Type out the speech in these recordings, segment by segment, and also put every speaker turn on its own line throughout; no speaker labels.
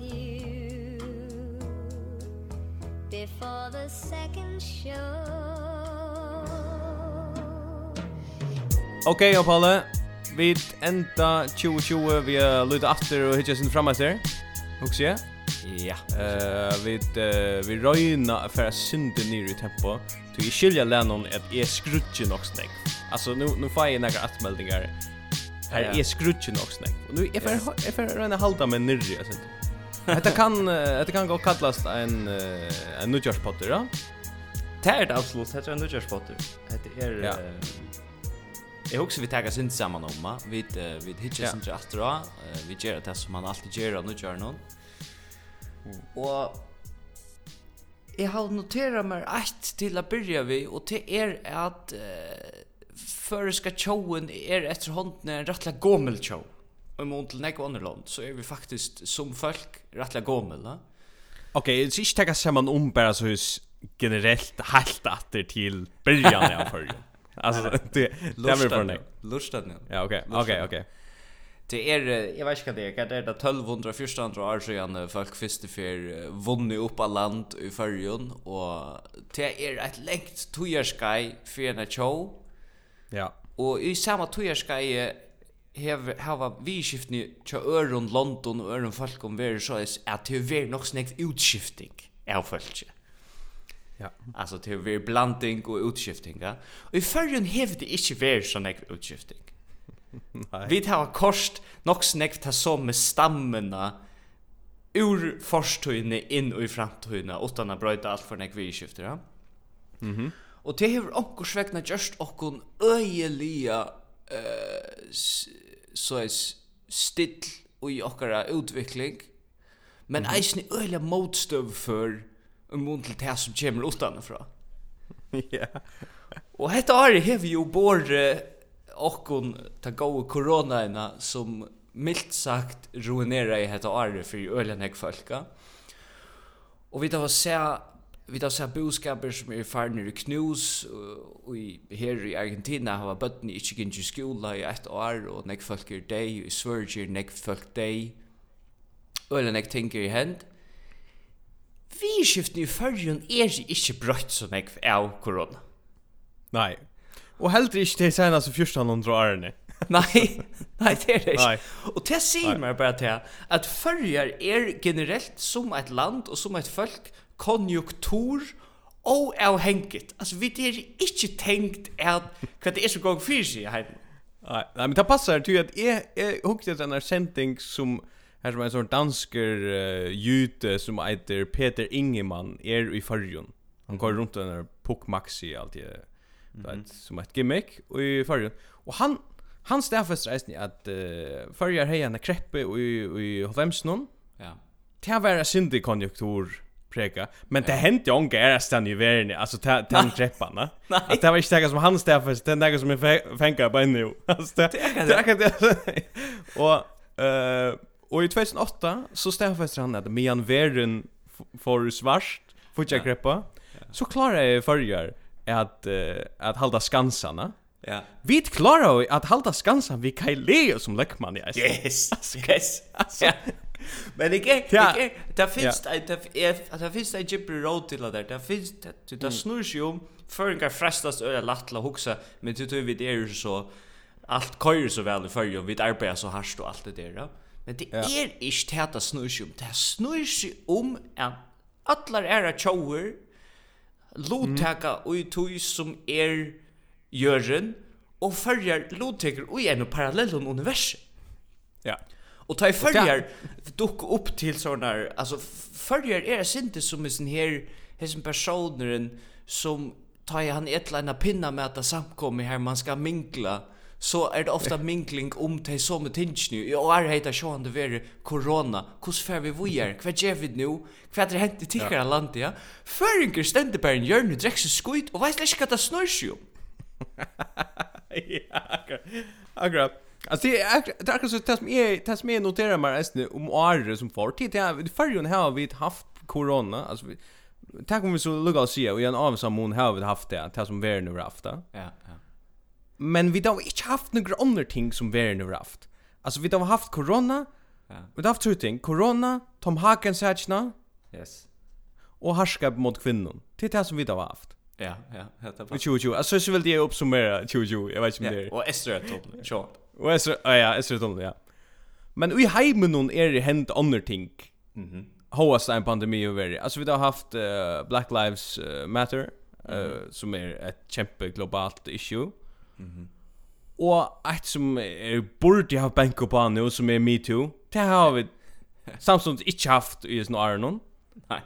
you before the second show
Okej, og Palle, vi enda 2020, vi har lyttet after og hittet sin fremmester, hukse jeg? Ja. Eh, vi vi røyna for synde nyr i tempo. Du i skilja lennon at jeg skrutje nok snakk. Altså, nu, nu får jeg nekka atmeldingar. Her er skrutje nok snakk. Og nu, jeg får røyna halda meg nyrri, jeg synes. Detta kan detta kan gå kallast en en nudgerspotter, ja.
Det är det absolut, det är en nudgerspotter. Det är
ja.
Jag husar vi tager sin samman om, vi vi hitchar synd efter, vi gör det som man alltid gör av gör någon. Och har noteret meg ett til å byrja vi og det er at uh, føreska tjoen er etter hånden en rettelig gommel tjoen og imot til nekva underland, så er vi faktisk som folk rettelig gommel, da.
Ok, jeg så ikke tenke sammen om bare så hos generellt helt atter til början av förrjun. Alltså det det är för nej.
Lustat.
Ja, okej. Okej, okej.
Det är jag vet inte det är det är 1200-1400 år sedan folk første fyr vunnet upp av land i förrjun och det är ett lengt tojarskai för en show.
Ja.
Och i samma tojarskai hever hava viskiftni tja örun London og örun folk om veri så at det ver nok snekt utskifting av folk.
Ja.
Altså det ver blanding og utskifting, ja. Og i førjen hevde ikke veri så nek utskifting.
Nei.
Vi tar kost nok snekt ta så med stammena ur forstøyne inn og i framtøyne utan å brøyta alt for nek vi skifter, ja.
Mhm.
Mm og det hever okkur svegna just okkun øyelia uh, så er still og i okkara utvikling, men mm -hmm. eisen er øyla motstøv for en mån til det som kommer utanifra.
Ja.
Og hetta ári har jo både okkun ta gode koronaina som mildt sagt ruinera i hetta ári fyrir øyla nek folka. Og vi tar å se vi tar så boskaper som er farnir i knus og i her i Argentina har bøttene ikke gikk i skola i ett år og nek folk er deg i Sverige er nek folk deg eller nek tenker i hend Vi skiften i fyrjun er ikke brøtt som jeg av korona.
Nei. Og heller ikke det seneste 1400 årene.
Nei, nei, det er det ikke.
Nei.
Og det sier meg bare til at følger er generelt som et land og som et folk konjunktur og avhengigt. Alltså vi det är inte tänkt att det är så går för seg här.
Nej, men det passar till att är är hugget den här sending som här som en sån dansker uh, jute som heter Peter Ingemann är i Färjön. Han går runt den där Puck Maxi alltid mm -hmm. som ett gimmick och i Färjön. Och han han stäffar resten att uh, förrjar hejarna kreppe och i i Hovemsnon.
Ja.
Det var en syndig konjunktur preka. Men det hände ju onka är stan i världen. Alltså ta ta treppan. Alltså det var inte det som han stäff för det som är fänka på nu. Alltså det är det. Och eh och i 2008 så stäffade han att medan Verden får svart Får jag greppa. Så klarar jag förrjar att att hålla skansarna.
Ja.
Vi klarar att hålla skansan vi Kaileo som läckman i.
Yes. Yes. Alltså Men det
gick
det där finns det är där finns det Jibber Road till där. det finns det där snurrs ju förringar frestas öra lattla huxa men du tror vi det är så allt köjer så väl i förrjum vi arbetar så harst och allt det där. Men det är inte täta snurrs ju. Det snurrs om en allar era chower lotaka og i tog som er gjøren, og förjar lotekar og i en parallell universum.
Ja.
Och ta i följer dock upp till såna alltså följer är synte som är sån här hesen personen som tar han ett lilla pinna med att samkommer här man ska mingla så är det ofta mingling om till som med hinge nu. Jag är heta det vara corona. Hur ska vi vidare? Vad gör vi nu? Vad det hänt i tidigare land ja? Föringar ständer på en hjörn och dricker skit och vet inte vad det snurrar ju.
Ja, akkurat. Akkurat. Alltså det är det är kanske det som är det som är noterar man om året som får tid det förrjun har vi haft corona alltså vi tack om vi så lugga och se och en av samman har vi haft det det som vi nu haft det.
Ja, ja.
Men vi har inte haft några andra ting som vi nu haft. Alltså vi har haft corona.
Ja.
Vi har haft två ting, corona, Tom Hagen sätna.
Yes.
Och harskap mot kvinnor. Det är det som vi har haft.
Ja, ja, det är
bra. 2020. Alltså så vill det uppsummera 2020. Jag vet inte mer.
Och Esther toppen. Sure.
Och är så ja, är så dumt ja. Men i heimen hon är det hänt andra ting.
Mhm.
Mm Hoas en pandemi och värre. Alltså vi har haft uh, Black Lives Matter uh, mm -hmm. som är ett kämpe globalt issue.
Mhm.
Og och ett som är borde ha bank på nu som er me too. Det har vi Samsung ikke haft i sån Arnon.
Nej.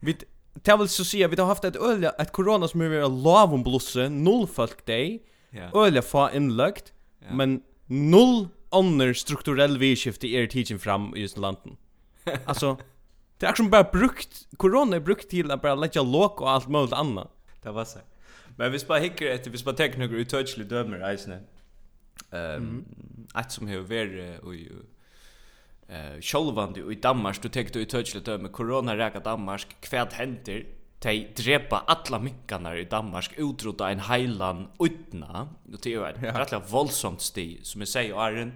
Vi Det vil så säga, vi har haft et öl, et corona som är lav om blusse, null folk deg,
yeah.
öl få innlagt,
yeah.
men null ånder strukturell vidskifte er tidsen fram i just landen. Alltså, det är som bara brukt, corona är brukt till att bara lägga låg och allt möjligt annat.
Det var så. Men vi bara hickar efter, vi bara tekniker några touchly dömer, eisne. Um, att som har ver och ju eh självande i Danmark du tänkte i touchlet med corona räka Danmark kvad händer de drepa alla minkarna i Danmark utrota en heilan utna och det är
ett
rätt våldsamt sti som jag säger Arjen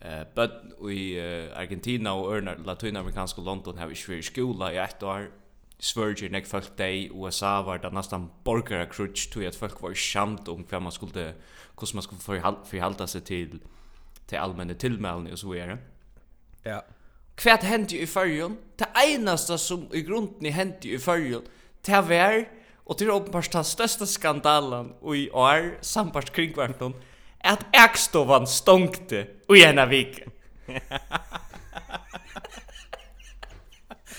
eh but i Argentina och örna latinamerikanska London har i svär skola i ett år svärger nek folk dig USA var det nästan borgare crutch till att folk var skämt om hur man skulle hur man skulle förhålla sig till till allmänna tillmällen och så vidare.
Ja
kvært hendi i førjun, ta einasta sum í grunden hendi i førjun, ta var, og til er åpenbart den største og i år sambart kringvartun at Ekstovan stonkte og ena vik.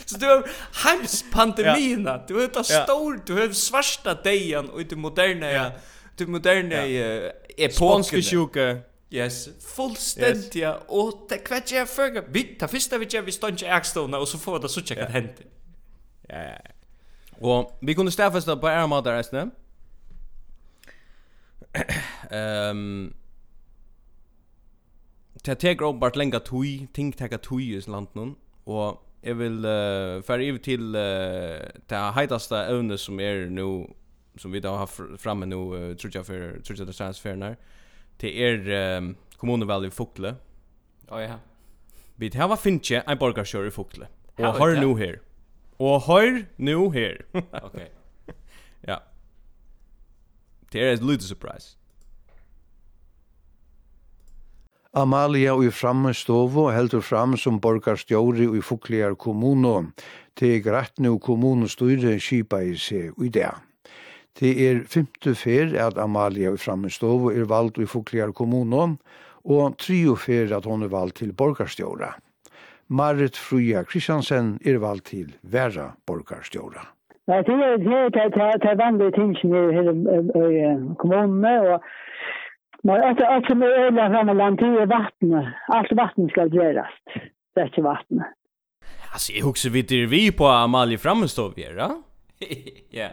Så du har heims pandemina, ja. du har
ta
stor, du har svarsta dejan og i det moderne,
ja.
det moderne ja.
epoken.
Spanske
sjuke.
Yes, fullständigt yes. och det kvätt jag för vi ta första vi jag vi står inte ägstona och så får det så checka det hänt.
Ja. ja. Og vi kunne stäffa på Arma där resten. Ehm Det tar upp vart länge tui, ting teka tui i land någon och jag vill uh, för över til uh, det hetaste evne som er nu som vi då har framme nu uh, tror jag för tror jag det transfernar til er um, kommunevalg i Fokle.
Å oh, ja.
Vi har finnje en borgarskjør i Fokle. Og
har
nu her. Og har nu her.
Okej.
ja. Det er et lite surprise.
Amalia i framme stovo heldur fram som borgarstjóri i Fuglear kommunu. Det er grætt nu kommunu styrir skipa i seg i det. Det er femte fer at Amalia i Frammenstov er valgt i Fokliar kommunen, og trio fer at hon er valgt til borgarstjåra. Marit Fruja Kristiansen er valgt til Væra borgarstjåra.
Nei, det er det er det er vanlige ting som er her i kommunene, og Men att att som är öland framme land till vattnet. Allt vatten ska göras. Det är inte vattnet.
Alltså jag huxar vi det vi på Amalie framme står vi,
ja? Ja.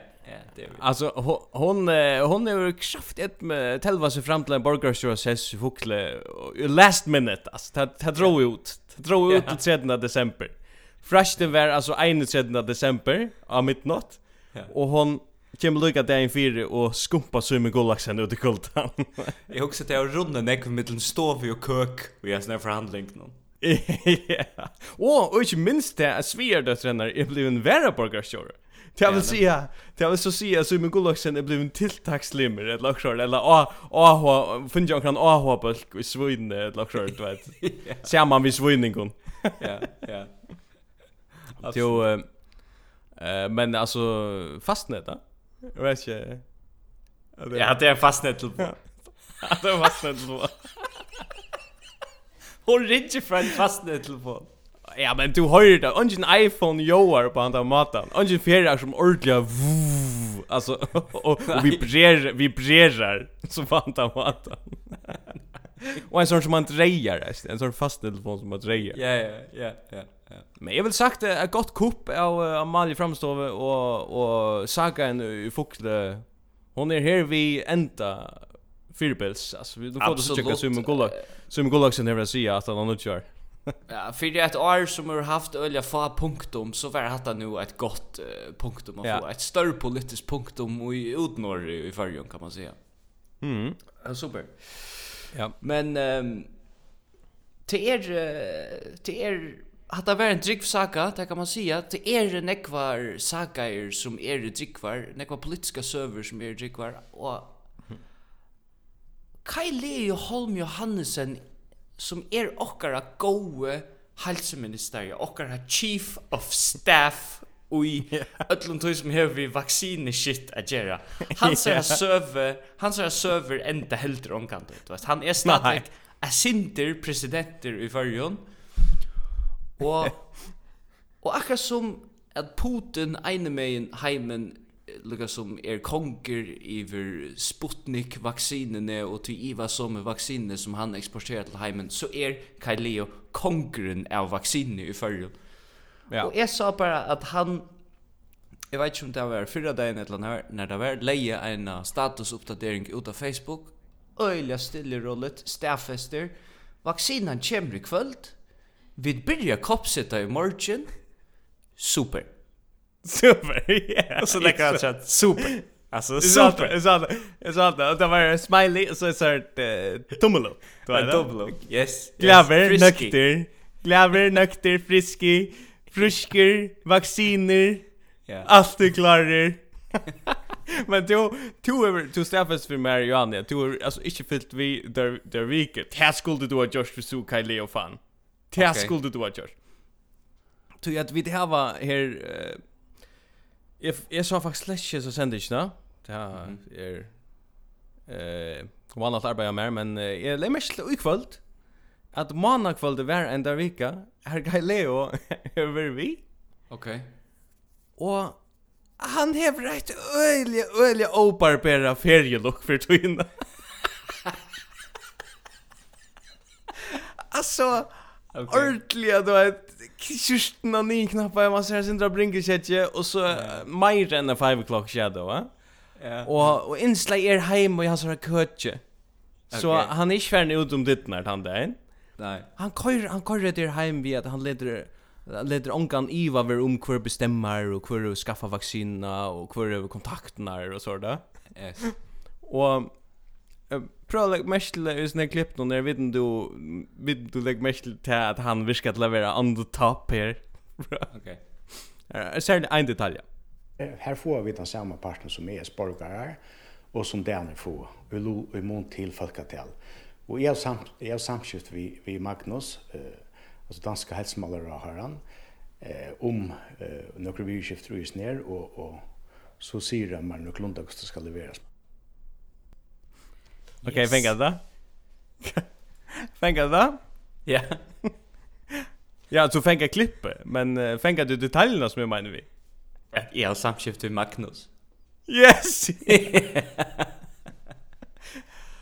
Alltså hon hon är ju kraft ett med telva sig fram till en burgerstore ses fukle last minute alltså ta ta drog ut drog ut till 3 december. Fresh den var alltså 31 december av midnatt och hon Kim Luka där en fyra och skumpa så med gulaxen ut i kultan.
Jag också att jag runda näck med en stov och kök och jag snär förhandling någon.
Ja. Och och minst det att svärdet tränar är blivit en värre burgerstore. Det
vill
säga, det vill så säga så min Gulloksen är en tilltagslimmer eller lockshort eller a a finns jag kan a ha bulk i Sweden eller lockshort vet. Ser man vid Sweden
Ja, ja.
Jo eh men alltså fastnät då. Vet jag.
Ja, det är fastnät till.
Det är fastnät till.
Hon ringer för en fastnät telefon.
Ja, men du høyrer det. Ungen iPhone joar på andra Och Ungen fjärrar som ordliga vuv. Alltså, och, vi vibrerar, vibrerar som på andra maten. och en sån som man drejar, en sån fast telefon som man drejer.
Ja, ja, ja, ja.
Men jag vill sagt ett gott kupp av Amalie Framstove och, och Saga en i Fokle. Hon är här vi ända Fyrbils, Alltså, vi får det så tjocka Sumen Gullak. Sumen Gullak sen är väl säga att han har något.
ja, för det ett år som har haft öliga få punktum så var detta nu ett gott uh, punktum att
ja.
få ett större politiskt punktum i utnorr i förrjun kan man säga.
Mm.
Ja, super.
Ja.
Men um, till er till er hatta var en drygg saka, det kan man säga. Det är nekvar sakaer som är dryggvar, nekvar politiska server som är dryggvar. Och Kai Leo Holm Johannesen som er okkara gode helseminister, okkara chief of staff ui öllum tog som hefur vi vaksine shit a gera. Hans er söver, han er söver enda heldur omkant, du veist. Han er stadig a sinter presidenter i fyrjun. Og, og akkur som at Putin eine megin heimen lukka som er konger iver Sputnik-vaksinene og til Iva som vaksinene som han eksporterer til heimen, så er Kai Leo kongeren av vaksinene i fyrrjul.
Ja.
Og jeg sa bara at han, jeg vet ikke om det var fyrra dagen eller annet når det var leie en statusoppdatering ut av Facebook, øyla stille rollet, stafester, vaksinan kommer i kvöld, vi byrja koppsetta i morgen, super.
Super, yeah.
Och så lägger han chat. Super. Alltså
super. Jag sa det. Jag sa det. Och det var smiley och så så här tumlo.
Du vet. Tumlo. Yes.
Glaver, nökter. Glaver, nökter, friski. Frusker, vacciner.
Ja.
Allt är klarer. Men du du över du staffas för Mary Johan. Du är alltså inte fyllt vi där där riket. Här skulle du ha Josh för så Kyle Leo fan. Här skulle du ha Josh. Tu att vi det här var här Jeg, jeg sa faktisk slett ikke så sender ikke da. Det er... Eh, vanligt arbeid mer, men eh, jeg lemmer ikke i kvöld. At mandag kvöld hver enda vika, er Galileo over vi.
Ok.
Og han hever et øyelig, øyelig åbarbera ferielukk for tøyna. altså, Okay. Ordliga du vet. kyrsten av nio knappar jag måste sindra brinker kjetje och så yeah. mer än 5 o'clock shadow va?
Ja.
Och och inslag er hem och jag har kötje. Så han är ikke ferdig ut om ditt när han där.
Nej.
Han kör han kör det hem vi att han leder leder onkan Iva ver om hver bestemmer og hver skaffa vaksina og hver kontakterna og så där.
Yes.
Och Prøv å legge mest til i sånne klipp nå, når jeg vet du, vet du legger mest til at han virker til å være on the top her. ok. Særlig en detalj.
Her får vi den samme parten som er sporgare, og som denne får, og i mån til folketall. Og jeg har samt, samskift vi, vi Magnus, eh, altså danske helsemalere har han, eh, om eh, noen virusskifter i sned, og, og så sier han meg noen lundag som skal leveres.
Okej, okay, fänga det. fänga det?
Ja.
Ja, så fänga klippet, men fänga du detaljerna som jag menar vi.
Jag har samskift med Magnus.
Yes!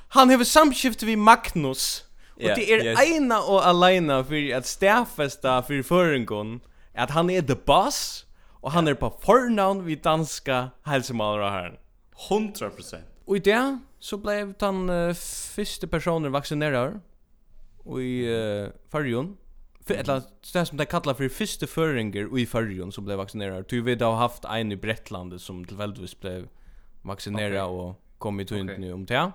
Han har samskift med Magnus.
Yeah,
det er
yes.
eina og alena for at stafesta for føringon at han er the boss, og han är er på fornavn vi danska helsemalere her.
100%.
Og i det så blev han uh, första personen vaccinerad i uh, Farjon. För ett det som det kallar för första föringer i Färjön som blev vaccinerad. Du vet har haft en i Bretlandet som tillfälligtvis blev vaccinerad
okay.
och kom i tunt
okay.
nu om det.
Ja.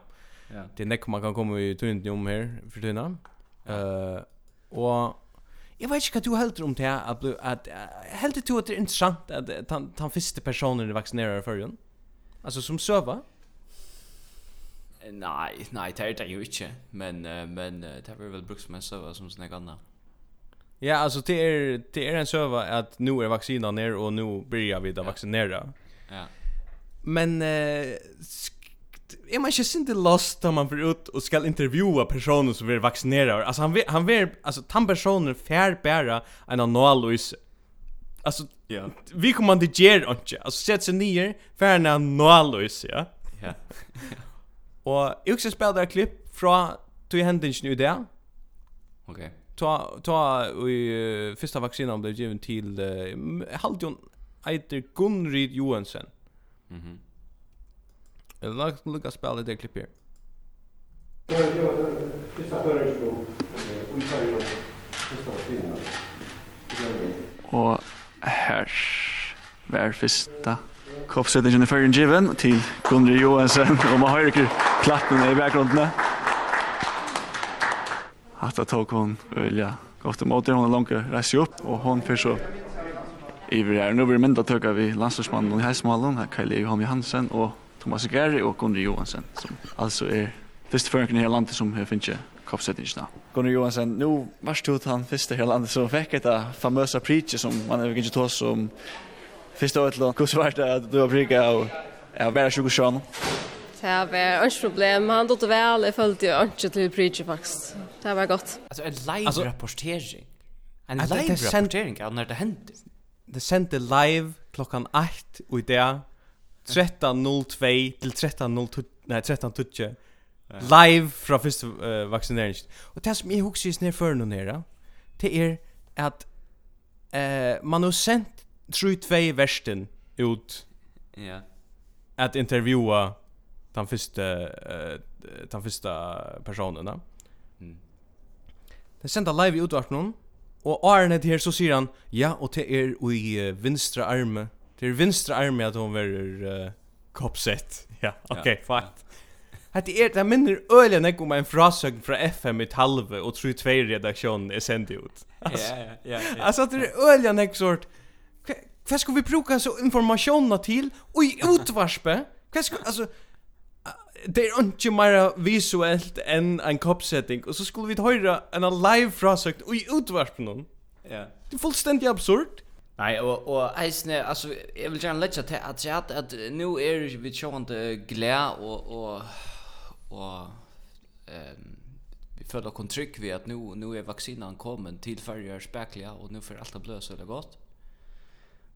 Det är näck man kan komma i tunt nu om här för tunna. Eh uh, och Jag vet inte vad du heldur om det här, att, att, heldur du att det är intressant att han, han första personen är vaccinerad i Färjön? Alltså som söva?
Ja. Nei, nei, det er det jo ikke, men, uh, men uh, det er vel brukt som en søva som sånn jeg
Ja, altså det er, det er en søva at nå er vaksina ned, og nå begynner vi å vaksinere.
Ja.
Men uh, er man ikke synte lost da man blir ut och ska intervjua personer som vill vaccinera Altså han han vill altså tan personer fær bära en analyse. Alltså,
ja.
vi kommer inte ger inte. Alltså, sätt sig ner för en analyse, ja?
Ja.
Og jeg skal spille der klipp fra tog hendingen i det.
Ok.
Ta, ta i uh, første vaksinen om givet til uh, Haldion Eiter Gunnrid Johansen.
Mhm.
Mm jeg lukka spille det klipp her. Det var. Fyrsta føringsbok.
Og her var fyrsta Koppsetningen i førren given til Gunnri Johansen, og man hører ikke klappene i bakgrunnen. Hatta tok hon ølja godt til det, hon er langt reist opp, og hon fyrir så iver her. nu blir mynda tøkka vi landslagsmannen i Heismalen, Kaili Johan Johansen, og Thomas Gary og Gunnar Johansen, som altså er første føringen i hele landet som finnes koppsettingene. Gunnar Johansen, nu varst du han første i hele landet, så fikk etter famøsa preacher som man er ikke tås om, Fyrst og etla, hur var det att du har brygga av ja, vara 20 sjön?
Det var inget problem. Han dotter väl. Jag följde ju inte till Preacher faktisk. Det var gott.
Alltså en live-rapportering. En live-rapportering av när det hände.
Det sände live klockan 8 och i det 13.02 till 13.02 nej 13.02 live fra fyrst uh, vaksinering. Og det som jeg husker i snedføren og nere, det er at uh, man har sendt tror två värsten ut
ja
att intervjua den första uh, den första personen då.
Mm.
Det sända live ut vart någon och Arne det här så säger han ja och det är i uh, vänstra arme. Det är vänstra arme att hon är uh, kopsett. Ja, okej, okay,
ja,
fakt. Ja. Det är det minner öligen jag om en frasögn från FM i halve och tror två redaktion är sänd ut.
Alltså, ja, ja, ja.
Alltså det är öliga jag sort vad ska vi bruka så informationen till och i utvarspe? Vad ska alltså det er ikke mer visuellt än en koppsetting, och så skulle vi höra en live frasøkt och i utvarspe någon.
Ja.
Det är fullständigt absurt.
Nei, og, og eisne, altså, jeg vil gjerne letja til at jeg at nu er vi tjående glede og, og, og um, vi føler okkur trygg vi at nu, nu er vaksinan kommet til færre spekliga, og nu får alt det bløs veldig godt.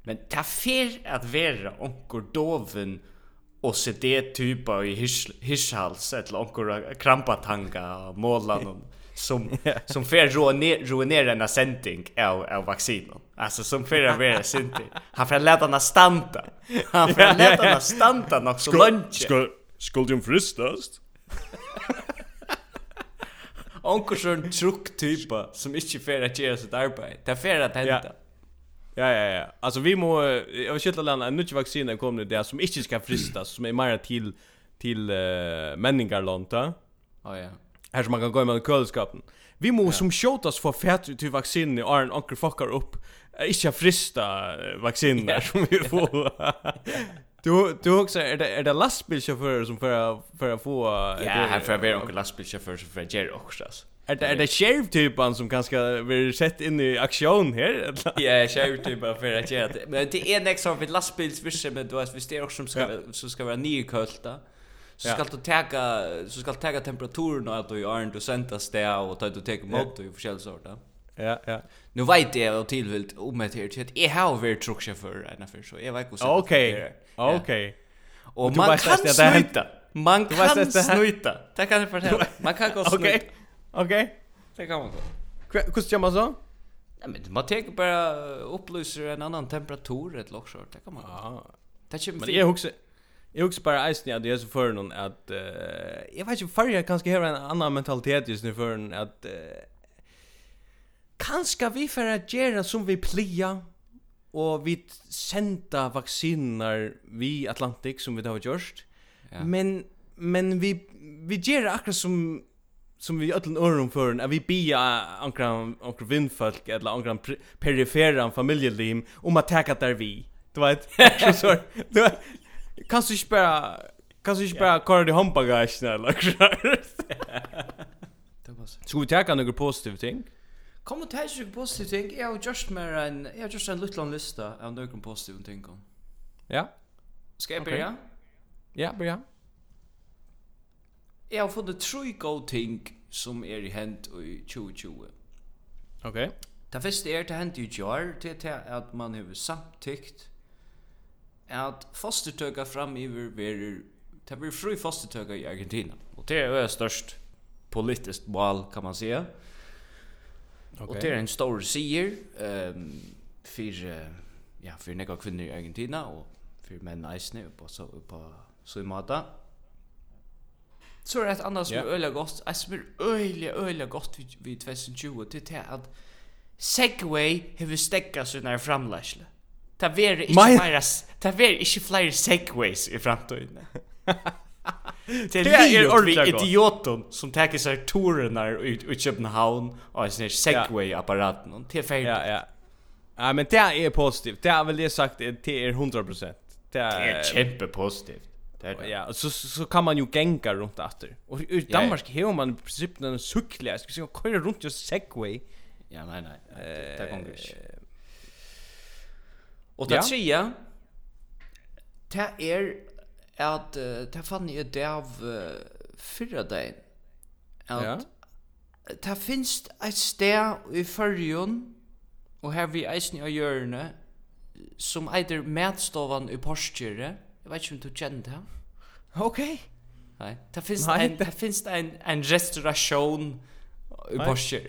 Men det fer at vera onkur doven og se det typa i hirshals eller onkur krampatanga og målan som som fer ruinera ruinera en sending av av vaccinen. Alltså som fer att vara syntig. Han får lätta na stanta. Han får lätta na stanta nog så lunch.
Skulle skulle fristast.
Onkur sån truck typa som inte fer att göra sitt arbete. Det fer att hända.
Ja ja ja. Alltså vi må jag vill inte landa en ny vaccin kommer det där som inte ska fristas som är mer till till uh, männingarlonta.
Ja ja.
Här som man kan gå med kölskapen. Vi må som skjutas för fett till vaccin i Arn Onkel fuckar upp. Inte frista vaccin där som vi får. Du du också är det är det lastbilschaufförer som för för att få
Ja,
här
för att vara onkel lastbilschaufför för att också. Alltså.
Är det är det sheriff typen som kanske vill sett in i aktion här?
Ja, sheriff typen för att göra det. Men det är nästa av ett lastbilsvisse men du vet visst det också som ska så ska vara nykölta. Så ska du ta så ska ta temperaturen och att du är inte sentas det och ta du tar mot och förskäl sorta.
Ja, ja.
Nu vet jag och tillvilt om det här till jag har varit truckchaufför en för så jag vet också.
Okej. Okej.
Och man kan snuta. Man kan snuta. Det kan jag fortälla. Man kan gå snuta.
Okej.
Det kan man gå.
Hur ska man så?
Nej men man tar bara upplyser en annan temperatur ett lock short. Det kan man.
Ja.
Det är
Men jag också Jag också bara isen jag det är så för någon att uh, jag vet inte för jag kanske har en annan mentalitet just nu för en att uh, kanske vi för att göra som vi plia och vi sända vacciner vi Atlantic som vi det har gjort.
Ja.
Men men vi vi gör akkurat som som vi ölln öron för när vi bia ankra ankra vindfolk eller ankra perifera familjelim om att täcka där vi du vet så du kan du spara kan du spara kvar det hampa guys eller
Det var så.
Ska vi täcka några positiva ting?
Kom och täcka några positiva ting. Jag har just mer en jag har just en liten lista av några positiva ting.
Ja.
Ska jag börja?
Ja, börja
jeg har fått tre gode ting som er i hent i 2020.
Ok.
Det første er det hent i jar, det er at man har samtykt at fostertøka framiver verer det blir fri fostertøka i Argentina. Og det er jo størst politiskt mål, kan man säga. Okay. Og det er en stor sier um, for, ja, for nekka kvinner i Argentina og for menn eisne på, så, på, så i måte. Så är det ett annat som är yeah. öliga gott. Ett som är öliga, öliga gott vid, vid 2020. Det är att Segway har vi stäckat sina framläsle. Det är inte flera, det är inte flera segways i framtiden. det är
ordentligt
idioten som tar sig torerna ut i Köpenhamn och sin segway-apparaten. Det är färdigt.
Ja, ja. Ja, men det är positivt. Det har väl det sagt, det är 100%. Det är,
det
är
kämpe positivt. Det det.
Ja, så så kan man ju gänga runt efter. Och i Danmark yeah. har man i princip en cykel, jag ska köra runt just Segway.
Ja, nej nej. Det, det kommer inte. Och det
ja.
tredje det är att det fann ju det av uh, förra dagen.
Ja.
Det finns ett sted i förrjun och här vi eisen i hjörne som eitir Mätstovan i Porskjøret Jeg vet ikke om du kjenner det.
Okej.
Nei. det finns
Nei,
en det finns en en restaurasjon i Porsche.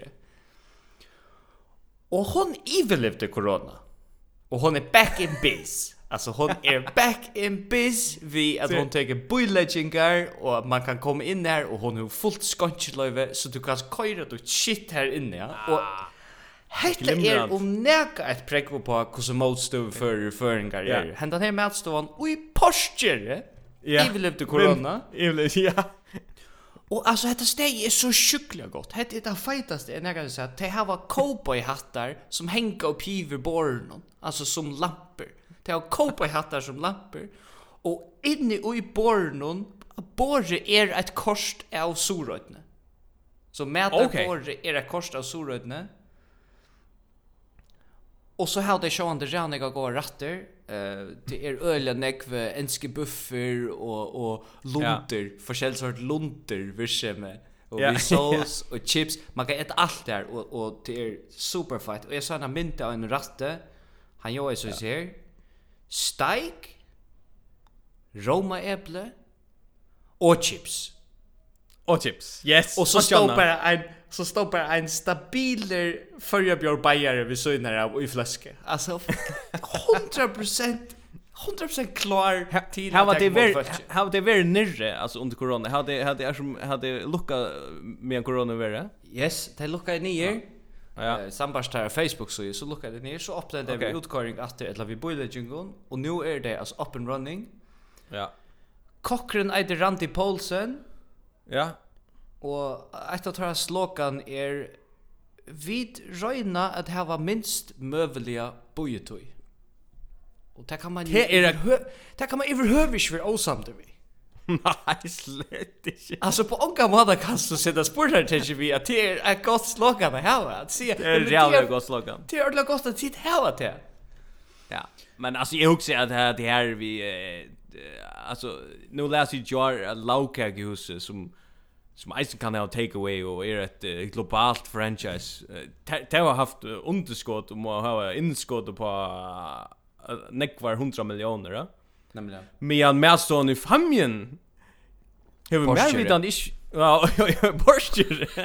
Og hon överlevde corona. Och hon är back in biz. Alltså hon är back in biz vi att hon tar boilagingar och man kan komma in där och hon har fullt skontlöve så du kan köra då shit här inne ja. Och Hetta er um neka eitt prekvo på kussu mótstøv for føringar er. Hendan her mótstøvan ui posture.
Ja.
Evil efter corona.
Evil, ja.
Og altså, dette steg er så sjukkelig godt. Hette er det feitaste enn jeg kan si at de hava cowboy-hattar som henger opp hiver båren, altså som lamper. De har cowboy-hattar som lamper, og inni og i båren, båret er et korst av sorøytene. Så med
at
okay. båret er et korst av sorøytene, Och så hade jag det ranniga jag går ratter. Eh det är öliga nekv enske buffer och och lunter, ja. forskjellig sort lunter med och
ja.
rissoles och chips. Man kan äta allt där och och det är super. Och jag sa när mynta en ratte. Han gör ju så ser. Steak, Roma äpple och chips.
Och chips. Yes.
Och så står bara en så står bara en stabiler förjabjör bajare vid sönder av i flaska. Alltså 100% 100% klar till
How var det var how det very nere alltså under corona. hade hade är som hade lucka med corona vara.
Yes, det lucka ner.
Ja.
Sambarstar Facebook så så lucka det ner så öppnade det vi utkoring att det eller vi boiler jingon och nu är det alltså up and running.
Ja.
Cochran Eider Randy Paulsen
Ja.
Og eitt av tåra slogan er vid røyna at hava minst møvelige bojetøy. Og det kan man...
Det er
Det kan man overhøver ikke være åsamt vi.
Nei, slett ikke.
Altså, på ånka måte kan du sitte spørsmål til vi at det er et godt slogan å hava.
Det er reale godt slogan.
Det er ordentlig godt å sitte hava til.
Ja, men altså, jeg husker at det her vi... Eh, alltså nu läser ju jar Lauka Goose som som Eisen kan ha take away och är ett uh, globalt franchise. Det har haft underskott och må ha inskott på uh, nekvar 100 miljoner. Ja?
Nämligen.
Men han med sån i familjen.
Hur
mer vi han Ja, borstur.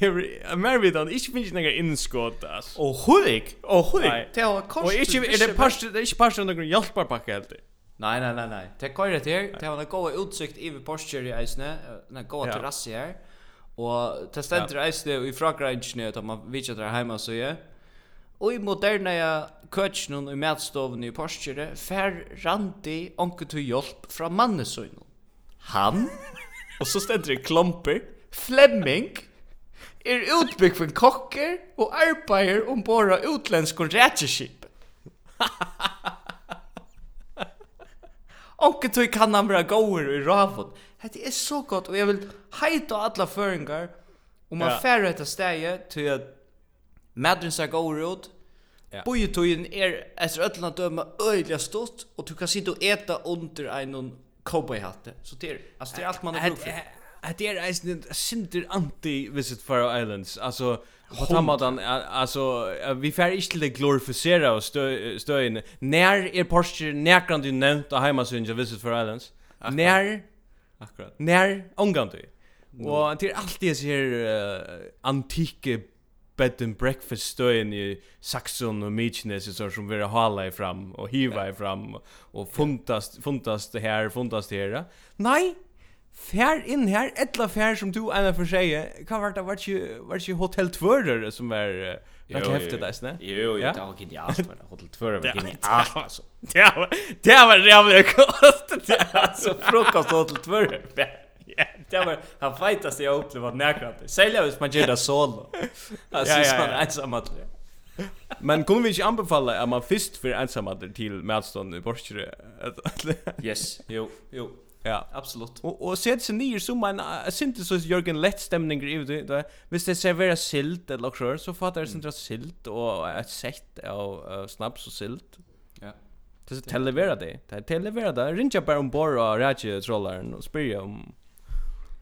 Jag mer vid att inte finns några inskott as.
Och hulik, och hulik. Det har kost.
Och inte är det pastor, det är inte pastor någon hjälparpacka helt.
Nej, nej, nej, nej. Det kör det här. Det har en god utsikt i borstur i Isne, en god terrass här. Och det ständer Isne i Frankrike att man vet att det är hemma så är. Og i moderne køtjen i matstoven i Porsche fer randi onke til hjelp fra mannesøgnen. Han, och så ständer det klomper, Flemming, er utbygg för kocker och arbetar ombord av utlenskon rætjeskip. Onke tog kan han vara gåer i ravon. Det är så gott och jag vill heita alla föringar om man
ja.
färre detta steg til att Madden ser gåer ut,
Ja.
Bojutuin er efter öllna döma öjliga stort, og du kan sitta og eta under einon cowboy hatte. Så det är alltså det är allt man har gjort. för.
Det är en synder anti visit Faroe Islands. Alltså på tamadan alltså vi får inte till det glorificera och stöjen. När är Porsche när kan du nämnt av hemma visit Faroe Islands? När
akkurat.
När ångan du. Och det är alltid så här uh, antike bed and breakfast støyen i Saxon og Mykines så som vi hala i fram og hiva i fram og fundast fundast det här fundast det här. Nei. Fær inn her, etla fær som du ena for seg, hva var det, var ikke, var ikke Hotel Tvører som var, var ikke heftet deg, snä.
Jo, jo, det var genialt, men Hotel Det var, det var, det var,
det var, det var, det var, det
var, det var, det var, det det var, det var han fightas jag upplever vad näkrande. Sälja hvis man gör det solo. Alltså
ja,
ja,
ja.
ensamt.
Men kunde vi inte anbefalla att man först för ensamhet till Madstone i Borskjö?
yes, jo, jo.
Ja,
absolut.
Och och sett sig ner som en syntes så Jörgen lätt stämning i det. Visst det serveras silt eller något så fattar det centralt silt och ett sätt av snaps och silt.
Ja.
Det är televera det. Det är televera det. Rinja bara om borra och rätje trollaren och spyrja om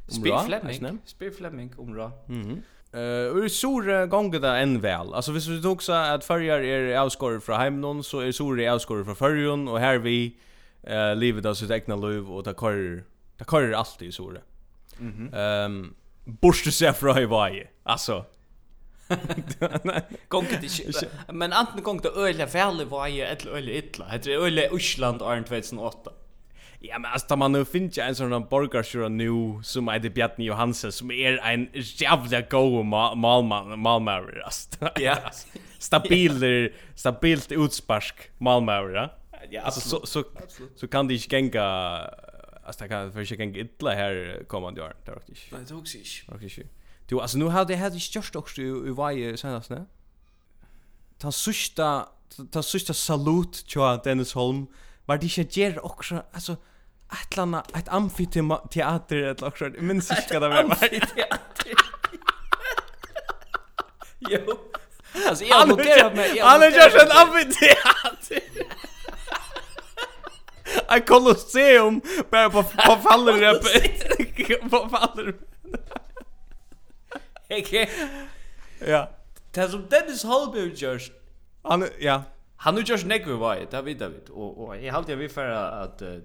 Spear
Fleming. Spear Fleming om ra.
Mhm. Mm Eh, uh, sur gånger där en väl. Alltså hvis vi tog så att förjar är avskorr från hemnon så är sur är från förjon och här vi eh livet av sitt egna liv och ta kör ta kör alltid sur.
Mhm.
Ehm borste sig från i varje. Alltså
Gongt inte. Men antingen gongt det öliga väl i varje eller öliga illa. Det är öliga Island 2008.
Ja, men alltså man nu finns ju en sån där borgarsjura nu som är det Bjarni Johansen som är en jävla go malman malmare alltså.
Ja.
Stabiler, stabilt utspark malmare. Ja,
Ja,
alltså så så så kan det inte gänga alltså det kan för sig gänga illa här kommande år det är också. inte.
Nej, det också inte.
Det är Också inte. Du alltså nu hade det hade störst också i varje senast, ne? Ta sista ta sista salut till Dennis Holm var det inte gjør också, alltså ett landa ett amfiteater eller ett laxar men så ska det vara amfiteater
jo alltså jag noterar mig
Han har just ett amfiteater Ett kolosseum bara på på faller på faller
Okej.
Ja.
Det som Dennis Holberg gjørs.
Han, ja.
Han har gjørs nekve vei, det vet jag. vidt. och og jeg halte jeg vil for uh,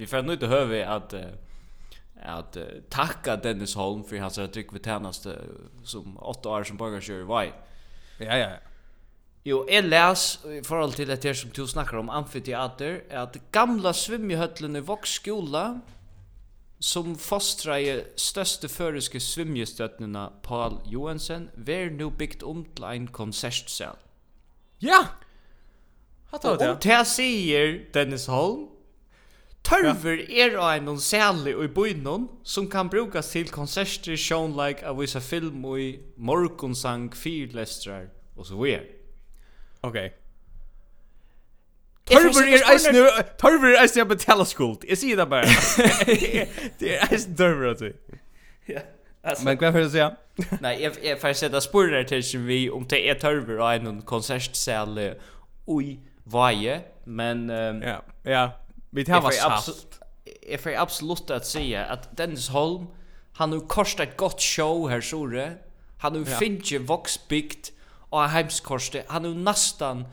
vi får nu inte höra att att tacka Dennis Holm för hans tryck vid tjänaste som åtta år som borgarkör var.
Ja ja.
Jo, jeg les i forhold til etter som du snakker om amfiteater, er at gamla svimjehøtlen i Vox som fostra i største føreske svimjestøtnena Paul Johansen, ver nu bygd om til ein konsertsal.
Ja! Hatt
av
det.
Og det sier Dennis Holm, Tørver er av en særlig i bøynen som kan brukes til konserter, sjånleik, av vissa film og i morgonsang, fyrlestrar og så videre.
Ok.
Tørver
er eisen eisne, tørver er eisen eisne betala skuld. Jeg sier det bare. det er eisne tørver, vi.
Ja. Alltså,
men vad får du säga?
Nej, jag jag får sätta spurrar till som vi om det är törver och en konsertsal oj Vaje, men um,
ja, ja. Vi tar
var
salt.
Jag får absolut att säga att Dennis Holm han har kostat ett gott show här sore. Han har
ja.
finche voxbikt och hemskorste. Han har nästan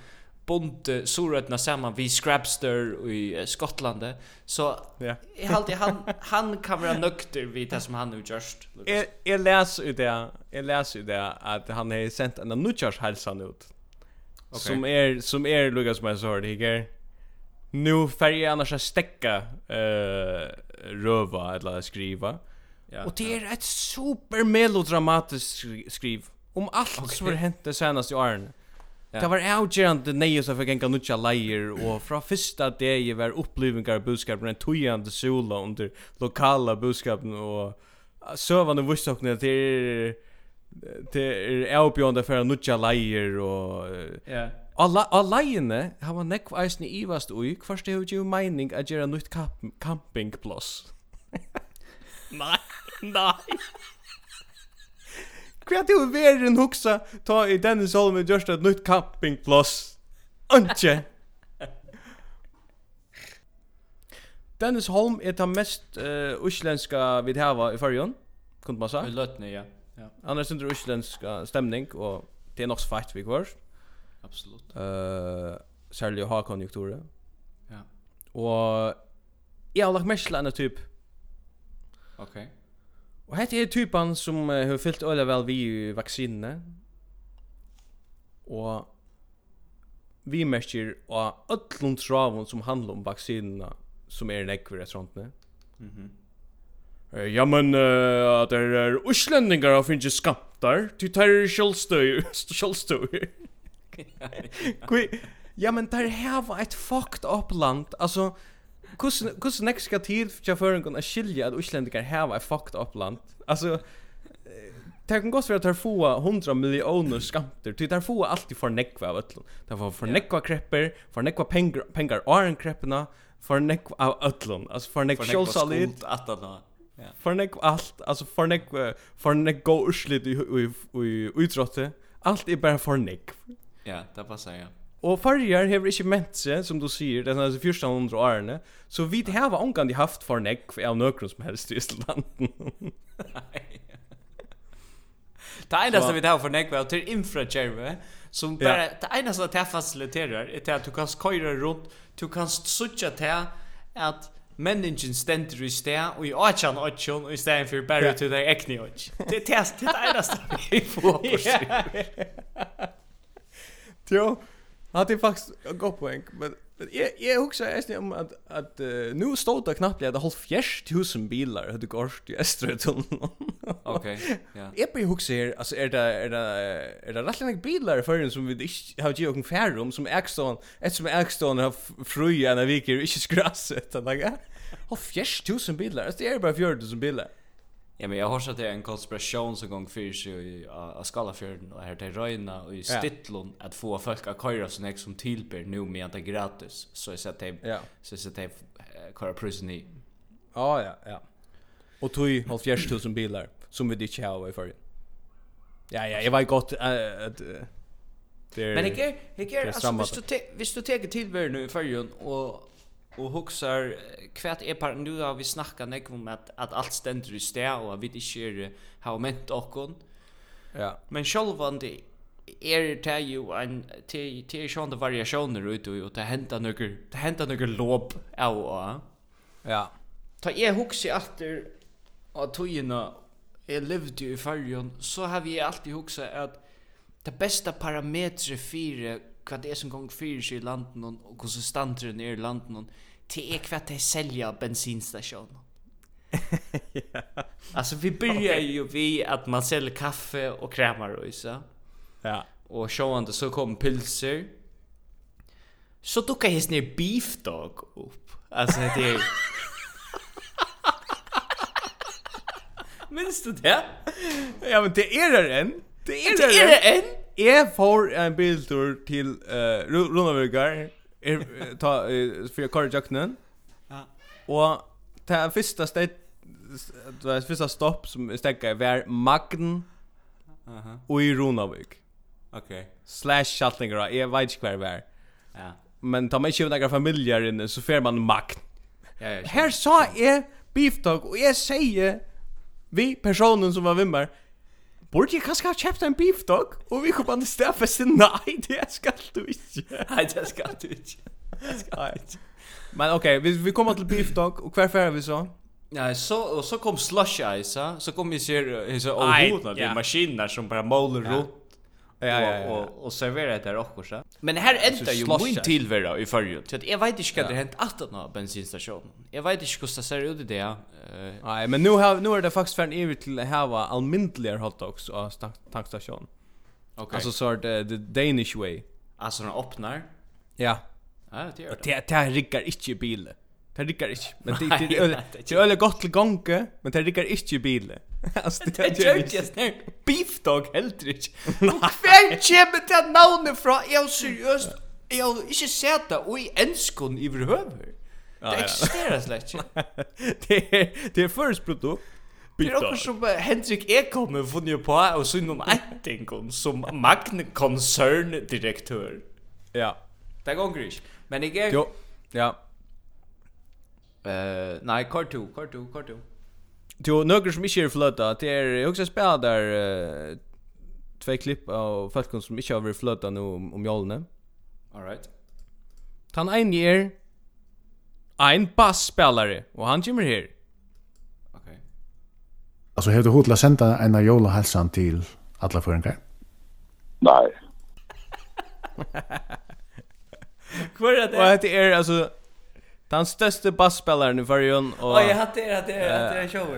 bonte sorötna samman vi Scrapster i Skottland så
ja.
jag han han kan vara nykter vid det som han har gjort.
Jag jag läs ut det. Jag läs ut det att han har sendt en av hälsan ut. Okay. Som är som är Lucas Mazor det här nu färg annars att stäcka eh röva eller skriva.
Ja.
Och det är ett super melodramatiskt skriv om allt okay. som har hänt det senaste åren.
Ja.
Det var avgörande nej så fick enka nutja lejer och från första dagen var upplevelser budskapen en tojande sola under lokala budskapen och sövande vuxna det är det är avbjörande för nutja lejer och
ja
Alla har man nekv eisen i ivast ui, hvers det har jo meining at gjøre nytt campingplass. Nei, nei. Hva er det jo verden huksa ta i denne solmen gjørst et nytt campingplass? Antje! Dennis Holm er ta mest uh, uslenska vi hava i fyrjon, kunde man sa?
I løtne, ja. ja.
Han er sindre uslenska stemning, og det er nok så fært vi kvar.
Absolut.
Eh särskilt ha konjunkturer.
Ja.
Och jag har lagt mest landa typ.
Okej.
Okay. Och hette är typen som uh, har fyllt öle väl vi vaccinet. Och vi märker av öllum travon som handlar om vaccinerna som är näck sånt restauranterna.
Mhm.
Eh, ja men uh, att det är uslendingar av finns skamtar. Du tar självstöj. Självstöj. Kui, ja, men der hava et fucked up land, altså, hvordan nek skal tid for føringen å skilja at Uslendikar hava et fucked up land? Altså, det kan godt være at der få 100 millioner skamter, til der få alltid for nekva av ötlun. Der får for nekva krepper, for nekva pengar, pengar åren kreppena, for nekva av ötlun, altså for nekva kjolsalit.
For nekva skuld atana.
For nekva allt, altså for nekva, for nekva urslit i utrotte, allt er bara for nekva.
Ja, det passar, ja.
Og farger hever ikke ment seg, som du sier, det er 1400 årene, så vi har omgang de haft for nekk av nøkron som helst i
Islanden. Nei.
Det
eneste vi har for nekk var til infrakjerve, som bare, det eneste det fasiliterer, er til at du kan køyre rundt, du kan sutja til at menningin stendur i sted og i åtjan åtjan og i stedet for
bare
til deg ekne åtjan. Det er det eneste vi får på
Jo, han hade faktiskt en god poäng. Men, men jag, jag huxar ens om att, att uh, nu stod det knappt att det har fjärst tusen bilar hade gått i Öströtunneln.
Okej, ja.
Jag blir huxar här, alltså är det, är det, är det rätt länge bilar för som vi inte har gett någon färre om som ägstån, eftersom ägstån har fruja när vi inte skrasset. Han har fjärst tusen bilar, alltså det är bara fjärd tusen bilar.
Ja, men jag har sett det en konspiration som gång för sig av Skalafjörden och här till Röjna och i Stittlund att få folk att köra sån här som tillber nu med att det är gratis. Så jag sett det
ja.
så jag sett det köra prisen i.
Ja, ja, ja. Och tog 7000 bilar som vi ditt har i förr. Ja, ja, jag var gott att uh,
Men det är alltså visst du visst du tar tillber nu i förrjun och och huxar kvärt är par nu har vi snackat näck om att att allt ständer i stä och vi inte sker har ment och
Ja.
Men självan det er det you en till till sjón de variationer ut och ta henta nøkur ta henta nøkur lob au au.
Ja.
Ta er hugsi aftur og tøyina er lived i färjan så har vi alltid huxa at det bästa parametret för hva det er som gång fyrir seg i landen og hvordan ner er i landen till är kvart att sälja bensinstation. ja. Alltså vi börjar okay. ju vi att man säljer kaffe och krämarröjs.
Ja.
Och showande så kom pilser. Så duckar jag ner beef dog upp. Alltså det är Minns du det?
Ja, men det är det än. Det är
det,
det,
är det än.
Jag får en bildur till uh, Runavirgar er, ta, uh, för jag kör jakten.
Ja.
Och det första steg det första stopp som stäcker var Magn.
Aha.
Och i Runavik.
Okej.
Slash Schattlingra. Jag vet inte kvar var.
Ja.
Men tar man inte några familjer inne så får man Magn.
Ja, ja.
Här sa jag beefdog och jag säger vi personen som var vimmar Borde jag kanske ha köpt en beef dog? Och vi kommer att stäffa sig, nej det ska du inte.
Nej det ska du inte.
Det ska inte. Men okej, okay, vi, vi kommer till beef dog och kvar färre vi så?
Ja, så och så kom slush ice, så kom vi ser så ohodna,
det
är maskiner som bara målar runt
Ja, ja, ja.
Och och servera det också så. Men här ända ju min tillvaro i förr. Så att jag vet inte vad det hänt att nå bensinstation. Jag vet inte hur det ser ut i det. Eh.
Nej, men nu har nu är det faktiskt för en til till hava ha hotdogs och tankstation.
Okej.
Alltså så det the Danish way.
Alltså den öppnar.
Ja.
Ja, det
är
det.
Det det riggar inte bilen. Det rycker inte. Men det det är öle gott till gånge, men det rycker inte i bilen. Alltså
det är ju just där. Beef dog Eldridge. Kvar kjem det att nåne från jag seriöst. Jag inte sett det och i enskon i överhuvud. Det existerar släkt.
Det är det er først produkt.
Det är också som Henrik Ekholm har funnit på och så någon ätting som Magne Concern direktör.
Ja.
Det går inte. Men jag är...
Jo, ja.
Eh, nej, kort to, kort to, kort to.
Du några som inte är flöta, det är också spelar där två klipp av folk som inte har flöta nu om, om jolne.
All right.
Tan en är en bassspelare och han kommer här.
Okej.
Alltså har du hotla sända en av hälsan till alla förenkar?
Nej.
Kvar det?
Och
det
är alltså Den største bassspilleren i Färjön och
Oj, jag hade det, hade det, hade show.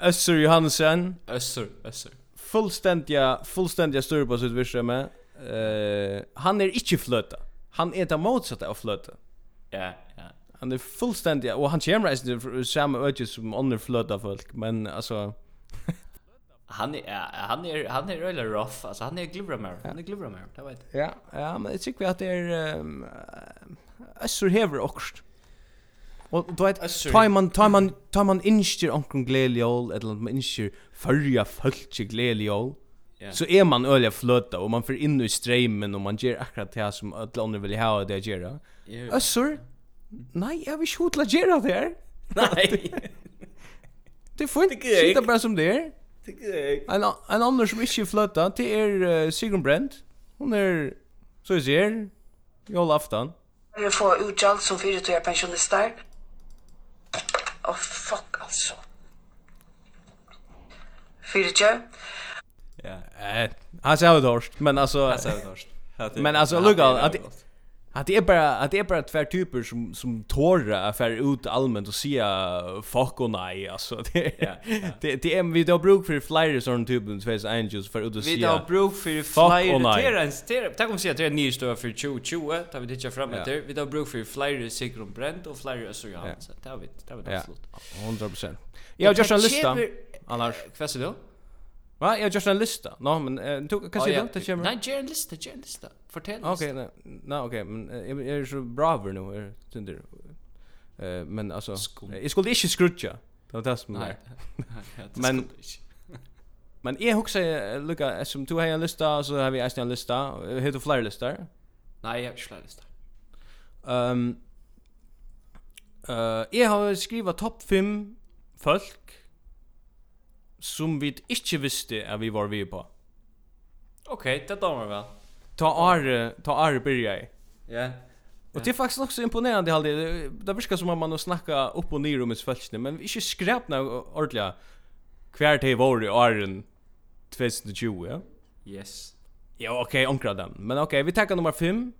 Össer Johansen.
Össer, Össer.
Fullständiga, fullständiga styr på sitt virksomhet. Uh, han är inte flöta. Han är det motsatta av flöta.
Ja, ja.
Han är fullständiga, och han kommer reisande samma öde som andra flöta folk, men alltså...
han är ja, han är han är really rough alltså han är glibramär mer, han är mer, det vet
ja ja men jag tycker att det är um, Össer Hever också Och du vet tar man tar man tar man instyr onkel glädjol eller man instyr förja fölkje glädjol.
Yeah.
Så är man öliga flöta och man får in i strömmen och man ger akkurat det som alla andra vill ha det göra.
Yeah.
Össur? Nej, jag vill skjuta göra det här.
Nej.
Det får inte sitta bara som det är. En, en annan som ikke er fløtta, det er uh, Sigrun Brent. Hun er, så jeg ser, jól aftan.
Jeg får utgjald som 4-2 pensjonister, oh, fuck altså. Fyrtje?
Ja,
eh, han ser det dårst, men alltså...
Han det dårst.
Men alltså, lugga, att Att det är bara att det är bara två typer som som tårar affär ut allmänt och säga fuck och nej alltså det
ja, ja.
det det är vi då bruk för flyers sån typen face angels för att säga
Vi då bruk för
flyers
det är en stereo tack om säga det är ny stöv för 2020 tar vi det jag fram där vi då bruk för flyers Sigrid Brent och flyers så ja. Så tar vi tar vi
det
slut
100%. Jag har just en lista. Annars,
vad säger du?
Va, jag just en lista. No, men du tog kan se då det kommer.
Nej, gör en lista, gör en lista. Fortell.
Okej, okay, nej, nej okej, men jag är så braver nu är synder. Eh men alltså jag skulle inte skrutcha. Det var det som
Nej. Men
Men jag huxar lucka som du har en lista så har vi en lista. Hur du fler listor?
Nej, jag har flyr listar.
Ehm Eh, jag har skrivit topp 5 folk som vi ikke visste at vi var vi på.
Ok, det damer vel.
Ta are, ta are byrja i.
Ja.
Og det er faktisk nok så imponerende halde. Det virker som om man har snakka opp og nir om et fælsne, men vi ikke skrepna ordentlig hver til vår i åren 2020, ja?
Yes.
Ja, ok, omkra den. Men ok, vi tar nummer 5.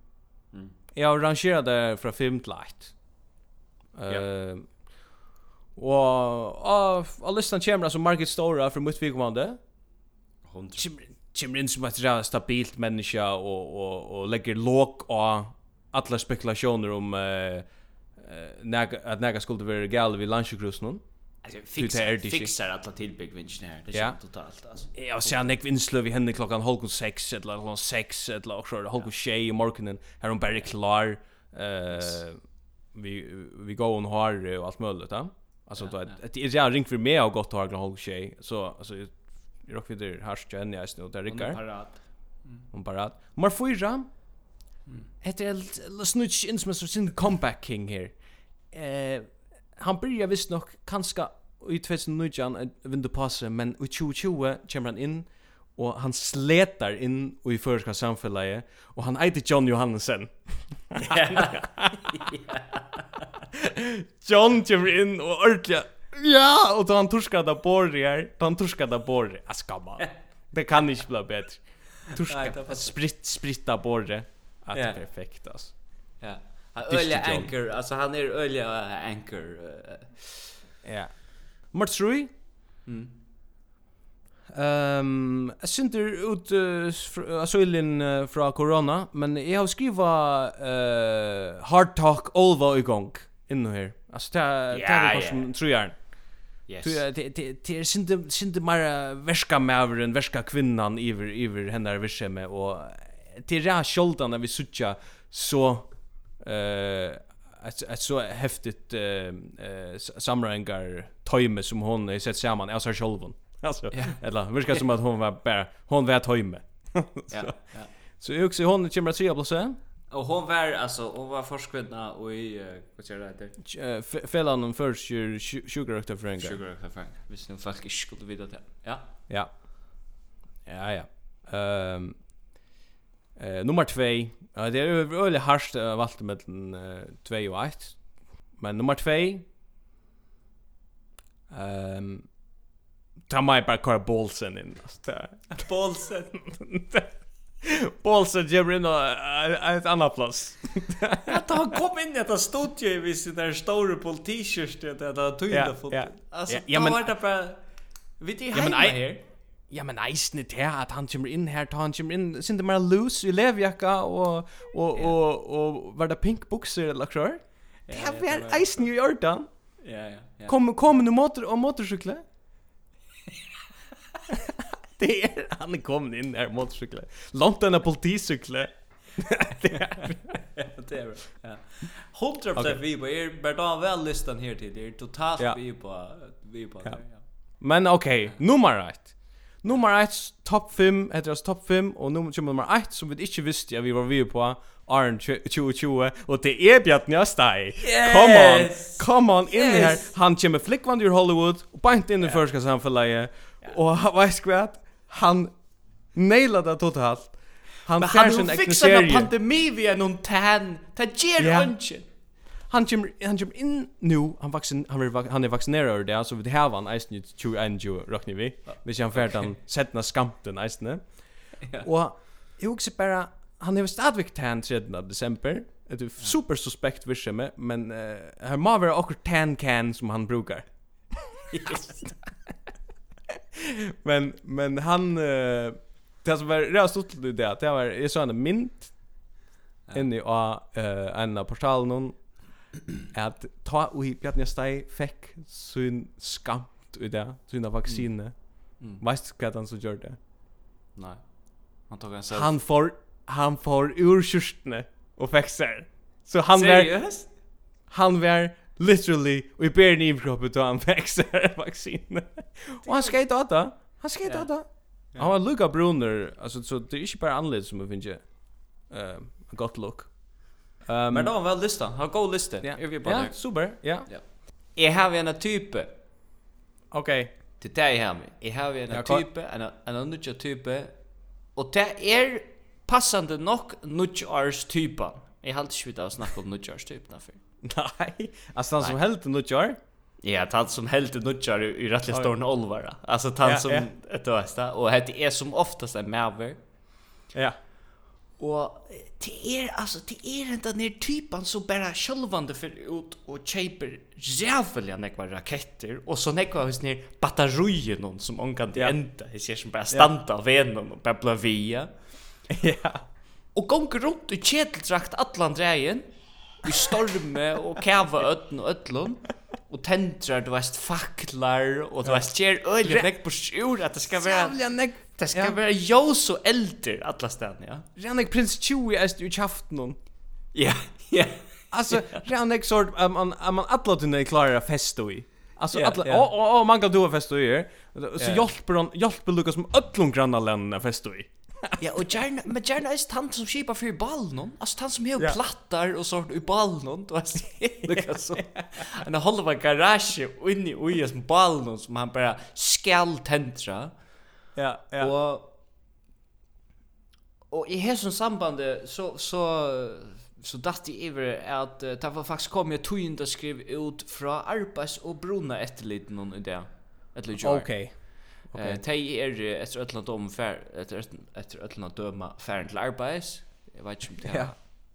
Mm. Jeg har rangerat det fra 5 til 8.
Ja.
Uh, Og av, av listan kommer altså Market Stora fra mitt
vikommande.
Kommer inn som et stabilt menneske og, og, og legger låg av alla spekulationer om uh, uh, at nega skulle være gal vid landsjukrusen.
Alltså fixar fixar alla tillbyggvinchen här. Det är totalt alltså.
Jag ser Nick Winslöv vi henne klockan halv 6 eller halv 6 eller också halv 6 i morgonen. Här hon Barry Klar eh vi vi går hon har och allt möjligt, va? Alltså då att det är jag ring för mig och gott har glad tjej så alltså jag rock vidare här ska jag nästan och där Rickard.
Parat.
Hon parat. Mar får Det jam. Ett litet snutch in som sin comeback king här. Eh han börjar visst nog kanske i 2019 vindu passe men i 2020 kommer han in och han sletar in i förska samfället och han heter John Johansen. John kommer in och ordentligt. Ja, och då han torskar da Då han torskar da borri Jeg man Det kan inte bli bättre. Torska. Spritt, spritta borri Att det är perfekt alltså.
Ja Han
øyla
anchor Alltså han är öliga anchor
Ja Nummer 3
Mm
Ehm jag synter ut uh, asylin uh, från corona men jag har skriva eh uh, hard talk olva igång. Mm inne her. Alltså det det är som tror jag.
Yes.
Det det det är synte synte mer värska mävren, värska kvinnan iver, iver henne där vischeme och till rä skoldan när vi sucha så eh ett ett så häftigt eh eh samrangar tajme som hon har sett samman alltså självon. Alltså eller virka som att hon var bara hon var tajme.
Ja. Ja.
Så jag också hon kommer att se på så.
Och hon var alltså hon var forskvinna och i vad säger det heter?
Fällan om först sugar doctor Frank.
Sugar doctor Frank. Visst nu folk inte skulle veta det. Ja.
Ja. Ja ja. Ehm eh nummer 2. Det är öle harst valt mellan 2 och 1. Men nummer 2 Ehm Ta mig bara kvar bolsen in.
Bolsen.
Paulsen ger in ett annat plats.
Att han kom in i detta studio i sin där stora politiskt det där där
tog
det
fot.
Alltså
ja,
men vart på
vid i
hemma här.
Ja men eisen det här att han kommer in här tar han kommer in sin det mer loose i levjacka och och och och var det pink boxer eller så. Det här är eisen i Jordan.
Ja ja. ja.
Kom kom nu motor och motorcykla. det är han är kommit in där motorcykeln. Långt den politicykeln. det är
det är ja. Hundra procent vi på er bara väl listan här till. Det är totalt
ja.
vi på vi på
ja.
ja.
Men okej, okay, nummer 1. Nummer 1 topp 5, heter det topp 5 och nummer nummer 1 som vi inte visste att vi var vi på Arn 2020 och det är Bjartni Östaj. Yes! Come on, come on in
yes! här.
Han kommer flickvand ur Hollywood och bänt in i yeah. första samfället. Yeah. Och vad ska vi han nailade det totalt. Han
Men han har fixat en pandemi via någon tan. Det ger
yeah.
inte.
Han kommer han kommer in nu. Han vaccin han är han är vaccinerad det så vi har han ice ju 21 räknar vi. Vi ser han färd han sättna skamten isen. Och jag också bara han är stadvikt tan 3 december. Det är super suspekt vischeme men uh, här må vara också tan can som han brukar. Yes. men men han uh, det som var rätt stort det där det var är såna en mint inne i eh en portal någon att ta och Bjarne Stei fick sin skamt i det sina vacciner.
Mm.
Mm. Vet du vad han så gjorde?
Nej. Han tog en selfie.
Han får han får ur og och fixar. Så han var
Seriöst?
Han var literally vi ber ni kroppen to han växer vaccin. Och han skate inte åta. Han
ska
inte åta. Han var Luca Brunner alltså så det är inte bara anled som vi finner. Ehm gott look. Um,
men då var väl listan. Han går lista.
Ja, ja super. Ja. Ja.
Jag har en typ.
Okej.
Okay. Det där jag har mig.
Jag har
en typ, en en annan typ och det är passande nog nudge typen. Jag har alltid svårt att snacka om nudge typen för.
Nej, alltså han som helt nu kör.
Ja, han som helt nutjar i rättliga storn Olvara. Alltså
han
som ett östa och det är som oftast en mäver.
Ja.
Och det är alltså det är inte den typen som bara självande för ut och chaper jävliga nekva raketter och så nekva hos ner batterier någon som onkan
i
ända. Det ser som bara stanta av venen och bara blavia.
Ja.
Och gånger runt i kjedeldrakt allan drejen i storme og kava ötn og ötlun og tendrar du veist faklar og du veist ger øyla nekk på sjur at det
skal være
det
skal
være jós og eldir alla stedene ja
Rennek prins 20 är stu i
ja ja
Alltså, redan sort att man alla tunna är klara festo i. Alltså
yeah,
alla
yeah.
oh oh, oh man kan du festa i. Så hjälper de hjälper Lucas med öllum grannaländerna festa i.
ja, och gärna, men gärna är han som skipar för ball någon. Alltså han som har
ja.
plattar och sånt i ball någon. Du vet, det så. Han håller en garage inne i som ball någon som han bara skall tentra.
Ja, ja.
Och och i hesson sambandet så så så datt det över att uh, det var faktiskt kom jag tog inte skriv ut från arbets och bruna etterliten någon idé. Eller jag.
Okej.
Okay. Okay. Eh, tei er etter öllna dom fer etter etter öllna døma fer til arbeiðis. Eg vet ikki det.
Ja.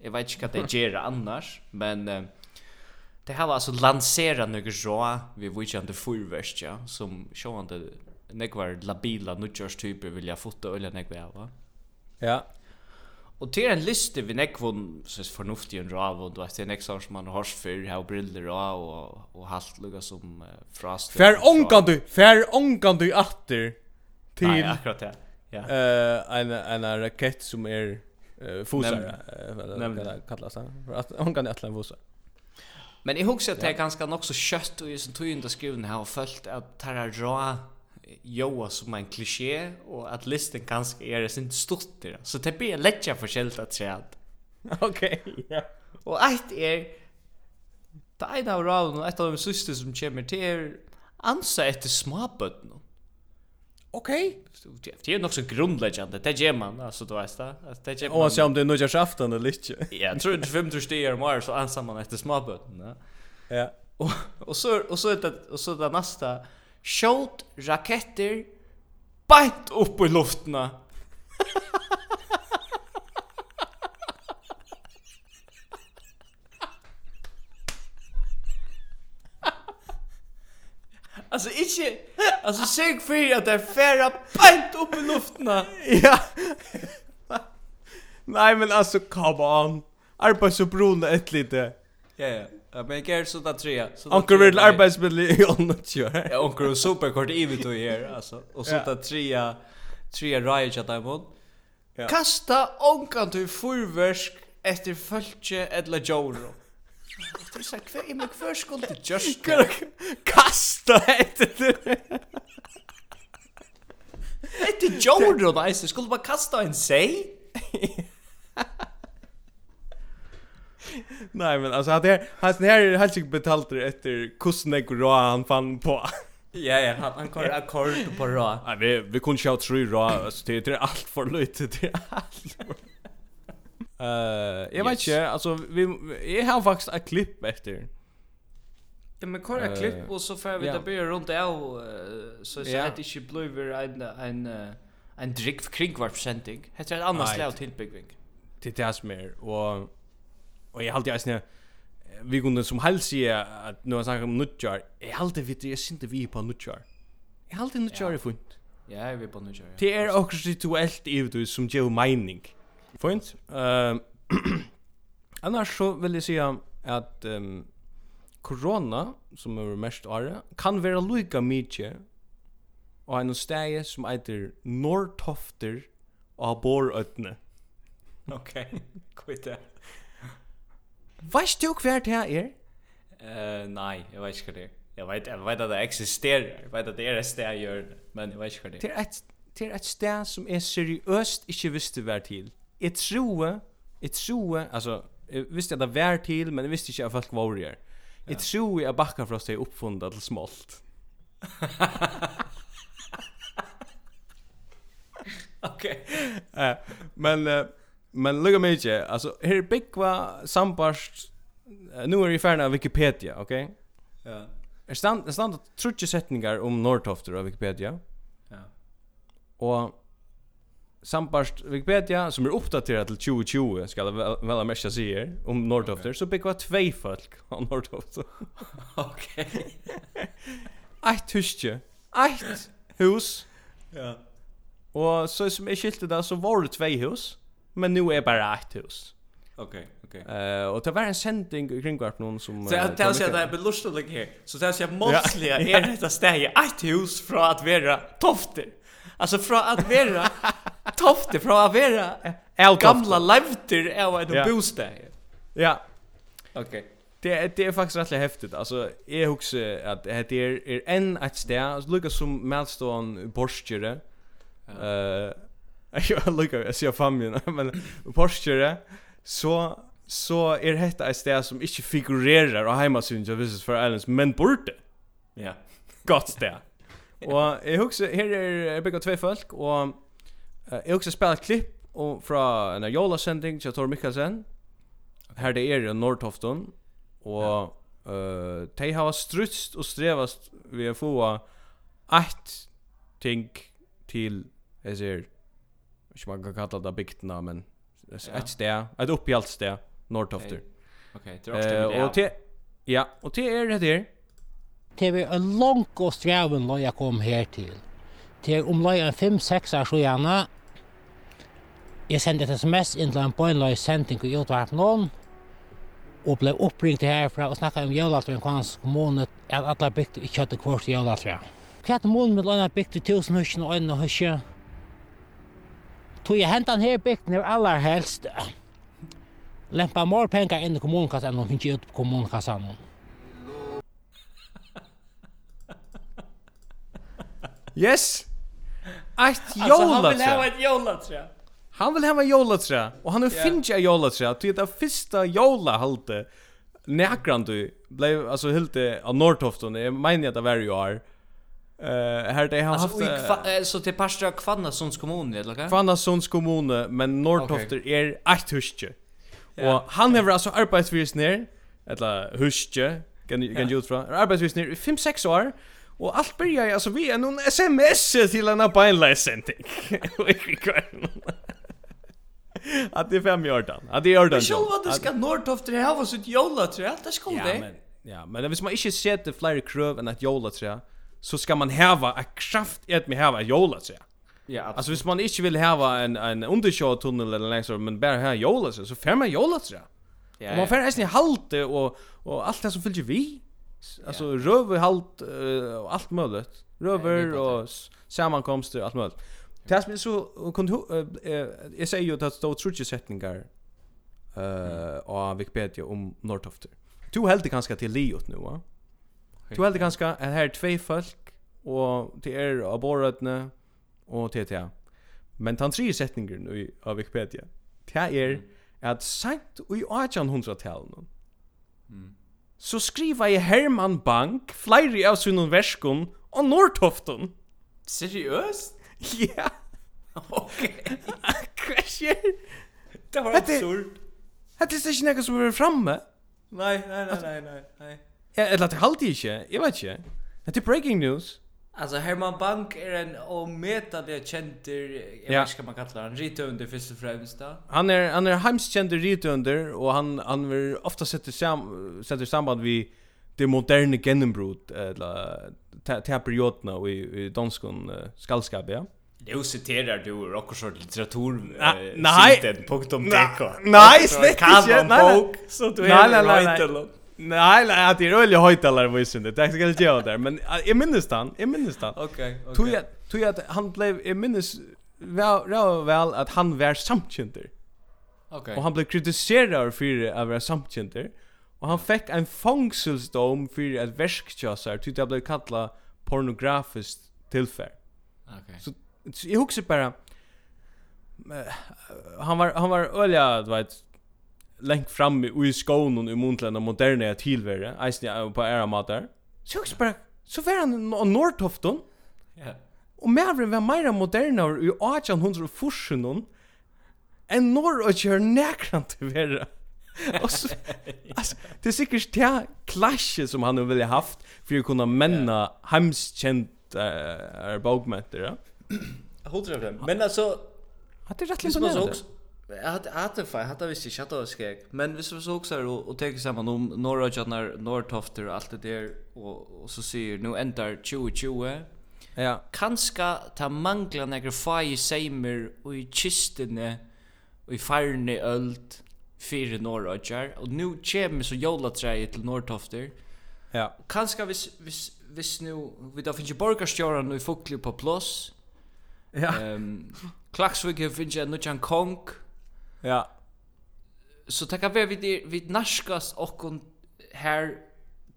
Eg vet ikki hvat det gera annars, men Det har var alltså lansera några rå vi vet inte förvärst ja som sjåande nekvar labila nutjörstyper vill jag fota eller nekvar va.
Ja.
Og til en liste vi näck von så fornuftig en rav og du vet, det nästa som man har fyr, här briller og, og, og halt lukka som uh, frast
För onkan du, för onkan du åter till
akkurat det. Ja.
Eh en en raket som är uh,
fosar
eller kallas det. För att hon kan en fosar.
Men i at det er ganska nok så kött og i sin tøyende skriven har følt at det er rå joa som en klisjé og at listen kanske er sin stottir. Så det blir lättja förskällt at se at.
Okej, okay, ja.
Og eit er, det er en av raven og ett av de siste som kommer til er ansa etter småbötten.
Okej.
Det er nok så grundläggande. Det gjør man altså du vet det. Det gjør man.
Och så om det nu görs afton eller inte.
Ja, jag tror det 50 stiger mer så ansar man etter småbötten, ja.
Ja.
Och och så och så det och så det nästa Skjåt raketter Bant upp i luftna Alltså inte alltså sök för att det färra bant upp i luftna.
ja. Nej men alltså come on. Arbetsbron ett lite.
Ja ja. Ja, men jag gör sådär tre.
Onkel vill arbetsmiddel i annat gör.
Ja, onkel är superkort i vitt och här, Alltså. Och sådär tre, tre rajt att jag
Ja.
Kasta onkan till fyrversk efter fölkje eller joro. Det är så här, jag men kvar skulle det just
Kasta efter det.
Efter joro, nej, så skulle bara kasta en sej.
Nej men alltså hade han här är helt sjukt betalt efter kusnek rå han fann på.
Ja ja, han han kör ackord på rå.
Nej vi vi kunde köra tre rå alltså det är allt för lite det är allt. Eh, jag vet inte, alltså vi jag har faktiskt ett klipp efter.
Ja, men kör
ett
klipp och så får vi det börja runt av så så att det inte blir en en en drick kring vart presenting. Heter ett annat slag tillbyggning.
Det är det som är och och jag har alltid alltså vi kunde som helst säga att nu har sagt om nutjar. Jag har alltid vet jag synte vi på nutjar. Jag har alltid nutjar er funt.
Ja, vi på nutjar.
Det är också situellt i det som ger mening. Funt. Ehm Annars så vill jag säga att um, corona som är mest are kan vara lika mycket och en steg som heter Norrtofter och Borötne.
Okej, okay. kvitt.
Veist du hver det her er?
Uh, nei, jeg vet ikke hva det er. Jeg vet, jeg vet at det eksisterer. Jeg vet at det er et sted jeg gjør men jeg vet ikke hva det
er.
Det
er et, det er et sted som jeg seriøst ikke visste hver til. Jeg tror, jeg tror, altså, jeg visste at det var til, men jeg visste ikke at folk var her. Jeg tror jeg bakker fra oss oppfunnet til smålt.
Okej.
okay. uh, men uh, Men lukka mig inte. Alltså, här är Bikva sambarst... Nu är det av Wikipedia, okej? Okay?
Ja.
Det stand, stand trutje setningar om Norrtofter av Wikipedia.
Ja.
Och sambarst Wikipedia, som är uppdaterad till 2020, ska jag väl, ha mest säger, om Norrtofter, okay. så byggva två folk av Norrtofter.
okej.
Okay. Ett huskje. Ett hus.
Ja.
Och så som jag skilte det, så var det två hus. Ja men nu är bara ett hus.
Okej, okej.
Eh uh, och det var en sändning kring vart någon som
Så jag
tänkte
att det är belustigt like här. Så det är måttliga är detta stäge ett hus från att vara tofter. Alltså från att vara tofter från att vara
El
gamla levter är
ett
bostad.
Ja.
Okej.
Det är det är faktiskt rätt häftigt. Alltså jag huxar att det är är en ett ställe, alltså lukar som Melstone borstjure. Eh jag lukar jag ser familjen men Porsche så så är det detta ett ställe som inte figurerar av hemmasyn jag visst för Allens men borde.
Ja.
Gott ställe. Och jag huxar här är bygga två folk och jag huxar spela klipp och från en Jola sending till Tor Mikkelsen. Här det är i Norrtofton och ja. uh, de har strutst och strevast vi får ett ting till jag ser ikke man kan kalla det bygdena men ett sted, ett upphjälpt sted, Norrtofter.
Okej, okay. okay, det
är och te ja, og til er det her.
Det var en lang og streven när jeg kom här til. Det är en fem-seks år så gjerne. Jeg sendte et sms inn til en bönlöj sending i utvarp någon og ble oppringt herfra og snakka om jølatren kvansk kommune at alle bygde ikke hadde kvart jævlaltrøen. Hva er det måned med landa bygde tusen husjen og øynene husjen Tog jeg hentan her bygden er aller helst lempa mer pengar inn i kommunkassan og finnes ut på kommunkassan.
Yes! Eitt
jólatræ. Altså, han vil
hava
ett jólaträ!
Han vil hava jólaträ! og han
vil
yeah. finnja jólatræ, til det fyrsta jólahalte nekrandu, blev alltså helt av Nordtofton, Jag menar att det var jo år, Eh här det har haft
alltså så till Pastra Kvannasunds kommun eller vad?
Kvannasunds kommun men Norrtofter okay. är ett husje. Och han har alltså arbetat ner eller huske kan kan ju ut från arbetat 5 6 år. Och allt börjar alltså vi är någon SMS till en bindlessenting. Att det är fem år då. Att det
är
ordan.
Själva det ska Norrtofter ha sitt jolla tror jag. Det ska det.
Ja men ja men hvis man inte sätter fler kröv än att jolla tror så ska man häva ett kraft i att med häva jola så.
Ja. Absolut.
Alltså hvis man inte vill häva en en undersjö tunnel eller något men bara här jola så så fem jola så.
Ja.
Och man får nästan halte och och allt det som fylls vi. Alltså ja. röver halt uh, och allt möjligt. Röver ja, och sammankomster allt möjligt. Det som är så kunde jag säger ju att det står trutje sättningar eh uh, av Wikipedia om Nortofter. Du helt det ganska till Liot nu va? Du heldur ganska at her er tvei folk og til er av borøtne og til til. Men tan tre setninger nu av Wikipedia. Det er at sent i 1800-talen mm. så skriva i Herman Bank flere av sin verskum og Nordtoften.
Seriøst?
Ja.
Okej.
skjer?
Det var absurd.
Hette er ikke något som er framme?
Nej, nej, nej, nej, nej.
Ja, eller det halte ikke. Jeg vet ikke. Det er breaking news.
Alltså Herman Bank är en ometade känter, jag
ja.
vet inte vad man kallar han, ritunder först och främst då.
Han är, han är hemskt känd ritunder och han, han vill ofta sätta sam, samband vid det moderna genombrott eller till perioderna i, i danskon uh, skallskap, ja.
Nu citerar du Rockersort litteratur
Nej, nej, nej, nej, nej,
nej, nej, nej,
nej,
nej,
nej, nej,
nej,
nej,
nej,
Nej, nej, att det är öliga höjtalare var ju synd. Det ska jag göra där, men jag minns han, jag minns han.
Okej, okej.
Tog jag tog jag att han blev jag minns väl väl väl att han var samtjänter.
Okej.
Och han blev kritiserad för att vara samtjänter. Och han fick en fångselsdom för att väskchassar tyckte jag blev kallad pornografiskt tillfär.
Okej.
Så jag huxar bara han var han var öliga, du vet, längt fram i skånen i mundlanda moderna tillvärde eisen på era matar. Så jag bara, så var han av Nordtofton.
Ja.
Og mevren var meira moderna i 1840 enn norr och kör näkrant till vera. Och så alltså det är säkert det clash som han ville haft för att kunna männa hemskänt eh bogmäter ja.
Hundra fem. Men alltså
hade rätt imponerande.
Jag hade hade fan hade visst chatta då skägg. Men visst så också och och tänker samman om norra Jotnar Norrtofter och allt det där och och så ser nu ändar 2020.
Ja.
Kanska ta mangla några fai seimer och i kistene och i farne öld för norra och nu kommer så jolla träet till Norrtofter.
Ja.
Kanska vis vis vis nu vi då finns ju borgarstjöran och i fukli på plats.
Ja.
Ehm um, Klaksvik finns ju nu kong.
Ja.
Så tackar vi vid vid naskas och här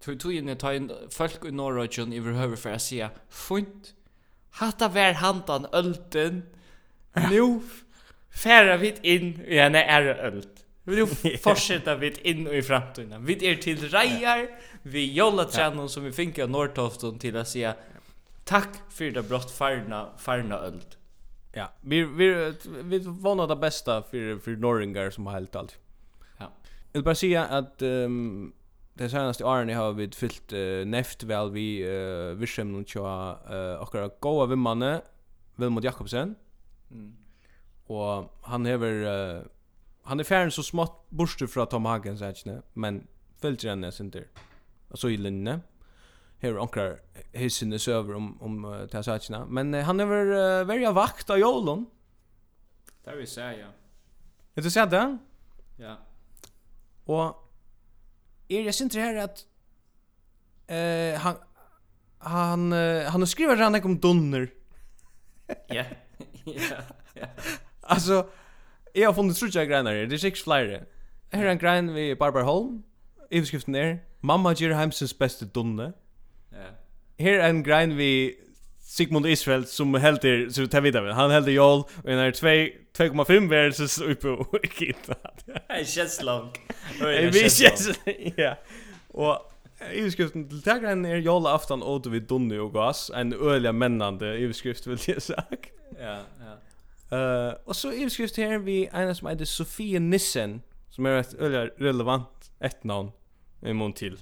tog tog in ta in folk i Norrøyjun i behöver för att se funt hatta vär handan ölten nu färra vid in i en är ölt vi vill fortsätta vid in i framtiden vi är till rejar vi jolla tränar som vi fick av Norrtofton till att se tack för det brott farna farna ölt
Ja, vi vi vi vana det bästa för för norringar som har helt allt.
Ja.
Jag vill bara säga att um, det senaste åren har vi fyllt uh, neft väl vi uh, vischem och tja uh, och goa vimmanne Vilmot Jakobsen.
Mm.
Och han hever uh, han är färdig så smått borste från Tom Hagen säkert, men fyllt den är Og Och så i linne hur onkar hissen söver om om uh, ta sakerna men uh, han över uh, väldigt vakt av Jolon.
Där vi säger ja.
Är du så?
Ja.
Och är det synd det här att eh han han uh, han skriver redan om donner.
Ja. Ja.
Alltså jag har funnit trutja grenar. Det är sex flyre. Här är en grein Barbara Holm. Överskriften är Mamma ger hemsens bästa donne.
Ja.
Her en grind vi Sigmund Israel som helter så tar vi det. Han helter Joel og en 2, 2,5 versus uppe och kitta.
Det känns långt.
Vi känns Ja. Och Ivskriften til tegren er jola aftan åter vi dunne og Gas en øyelig mennande ivskrift, vil jeg sagt.
Ja, ja.
Uh, og så ivskrift her vi en som heter Sofie Nissen, som er et øyelig relevant etnavn i mån til.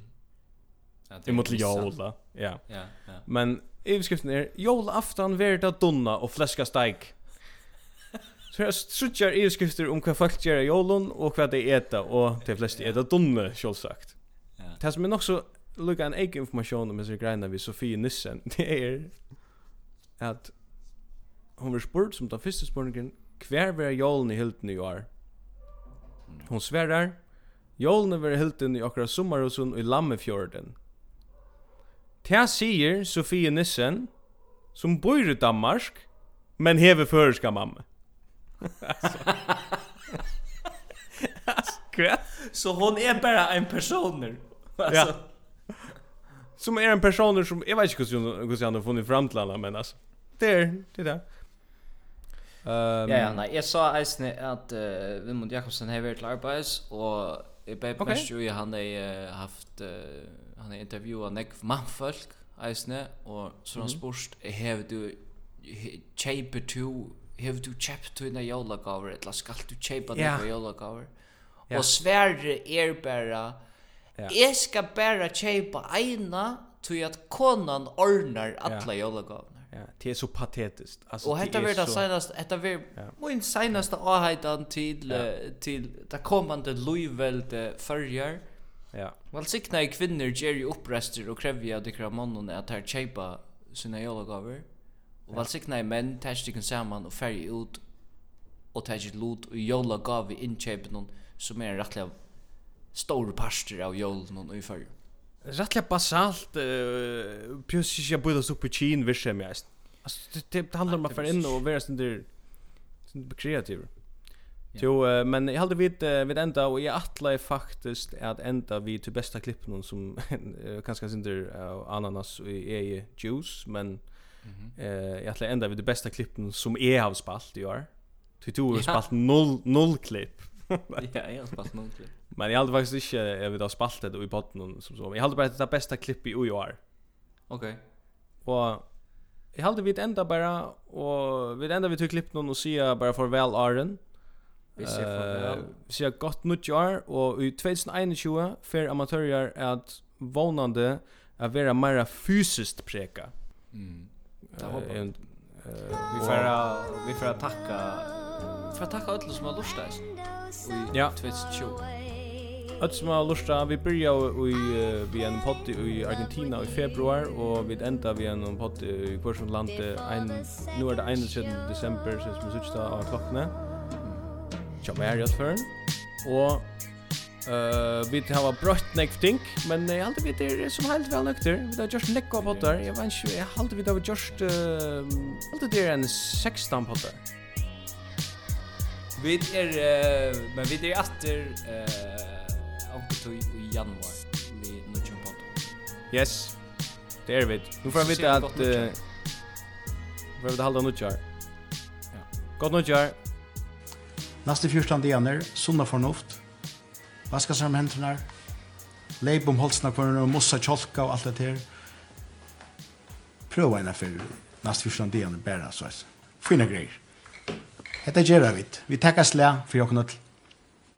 Det mot jola. Ja.
Ja, ja.
Men överskriften är jola aftan verda donna och fläska steik. Så jag strutjar överskrifter om vad folk gör i jolon och vad de äter och de flesta äter donna självsagt.
Ja.
Det som är också lukka en egen information om dessa grejerna vid Sofie Nissen, det är att hon var spurt som den första spurningen hver var jolen i hilden i år? Hon sverar, jolen var hilden i okra sommarhusen i Lammefjorden. Det sier Sofie Nissen, som bor i Danmark, men hever føreska mamma. Kvätt.
Så hon är bara en personer. Alltså.
Ja. Som är en personer som jag vet inte hur han har funnit fram till alla, men alltså. Det är det där. Um,
ja, ja, nei, jeg sa eisne at uh, Vilmund Jakobsen har vært til arbeids, og jeg ble okay. jo i han har haft uh, han har intervjuat nekv mannfolk eisne, og så han spurt, hev du, kjeiper du, hev du kjeipt du inna jólagaver, eller skal du kjeipa
du
inna jólagaver? Og sverre er bara, jeg skal bara kjeipa eina, tog at konan ordnar alla jólagaver.
Ja, det är så patetiskt. Alltså och
detta
vart
det senaste, detta
var
min senaste
avhejtan
till till det kommande Louisville förrjar.
Ja.
Vel sikna i kvinner ger ju upprester och krävja de kra mannen at her chepa sina jolagaver. Og vel sikna i menn tärstig kan samman och färja ut og tärstig lot och jolagav i som er en rettelig rättliga stor parster av jol någon i fyrir.
Rättliga basalt uh, pjössis jag borde upp i kin visst jag mest. Alltså det, det handlar om att för in och vara sån där kreativ. Jo, uh, men jag hade vid uh, vid ända och jag attla faktiskt att ända vid till bästa klippen som kanske inte uh, ananas i är juice men mm -hmm. eh jag attla ända vid det bästa klippen som är har spalt i år. Till två har spalt noll noll klipp.
ja, jeg har spalt noll klipp.
Men jag hade faktiskt inte jag vet av spalt det i botten som så. Jag hade bara det bästa klipp i år.
Okej.
Og Och Jag hade vid ända bara och vid ända vi tog klipp någon och säga bara farväl Aron.
Vi ser farvel.
Vi ser godt nyttjar, og i 2021 fer amatører at vånande at vera meira fysiskt preka.
Mm. Det hoppas
jeg.
Vi får vi får tacka för att tacka alla som har lust där.
Ja,
2020.
Att som har lustat, vi börjar i vi en podd i Argentina i februar och vi ändar vi en podd i Porsche landet en nu är det 21 december så som sista av klockan tja mer jag för og uh, vi har brøtt nek ting, men jeg halte vi det er som helt vel nøkter, vi har gjort nek av potter, jeg vet ikke, jeg halte vi det har gjort, uh, halte det er en 16 potter.
Vi er, uh, men vi er etter, uh, omkring i januar, vi er nødgjøren potter.
Yes, det er vi. Nå får
jeg
vite at, uh, Får vi halda nutjar.
Ja.
Godt nutjar.
Neste 14 dager, sunna fornuft, vaska seg om hendene, leip om holsene kvarne, og mossa kjolka og alt det her. Prøv en affær neste 14 dager, bare, så jeg. Fyna greier. Hetta gjerra vit. Vi takkar slag for okkum til.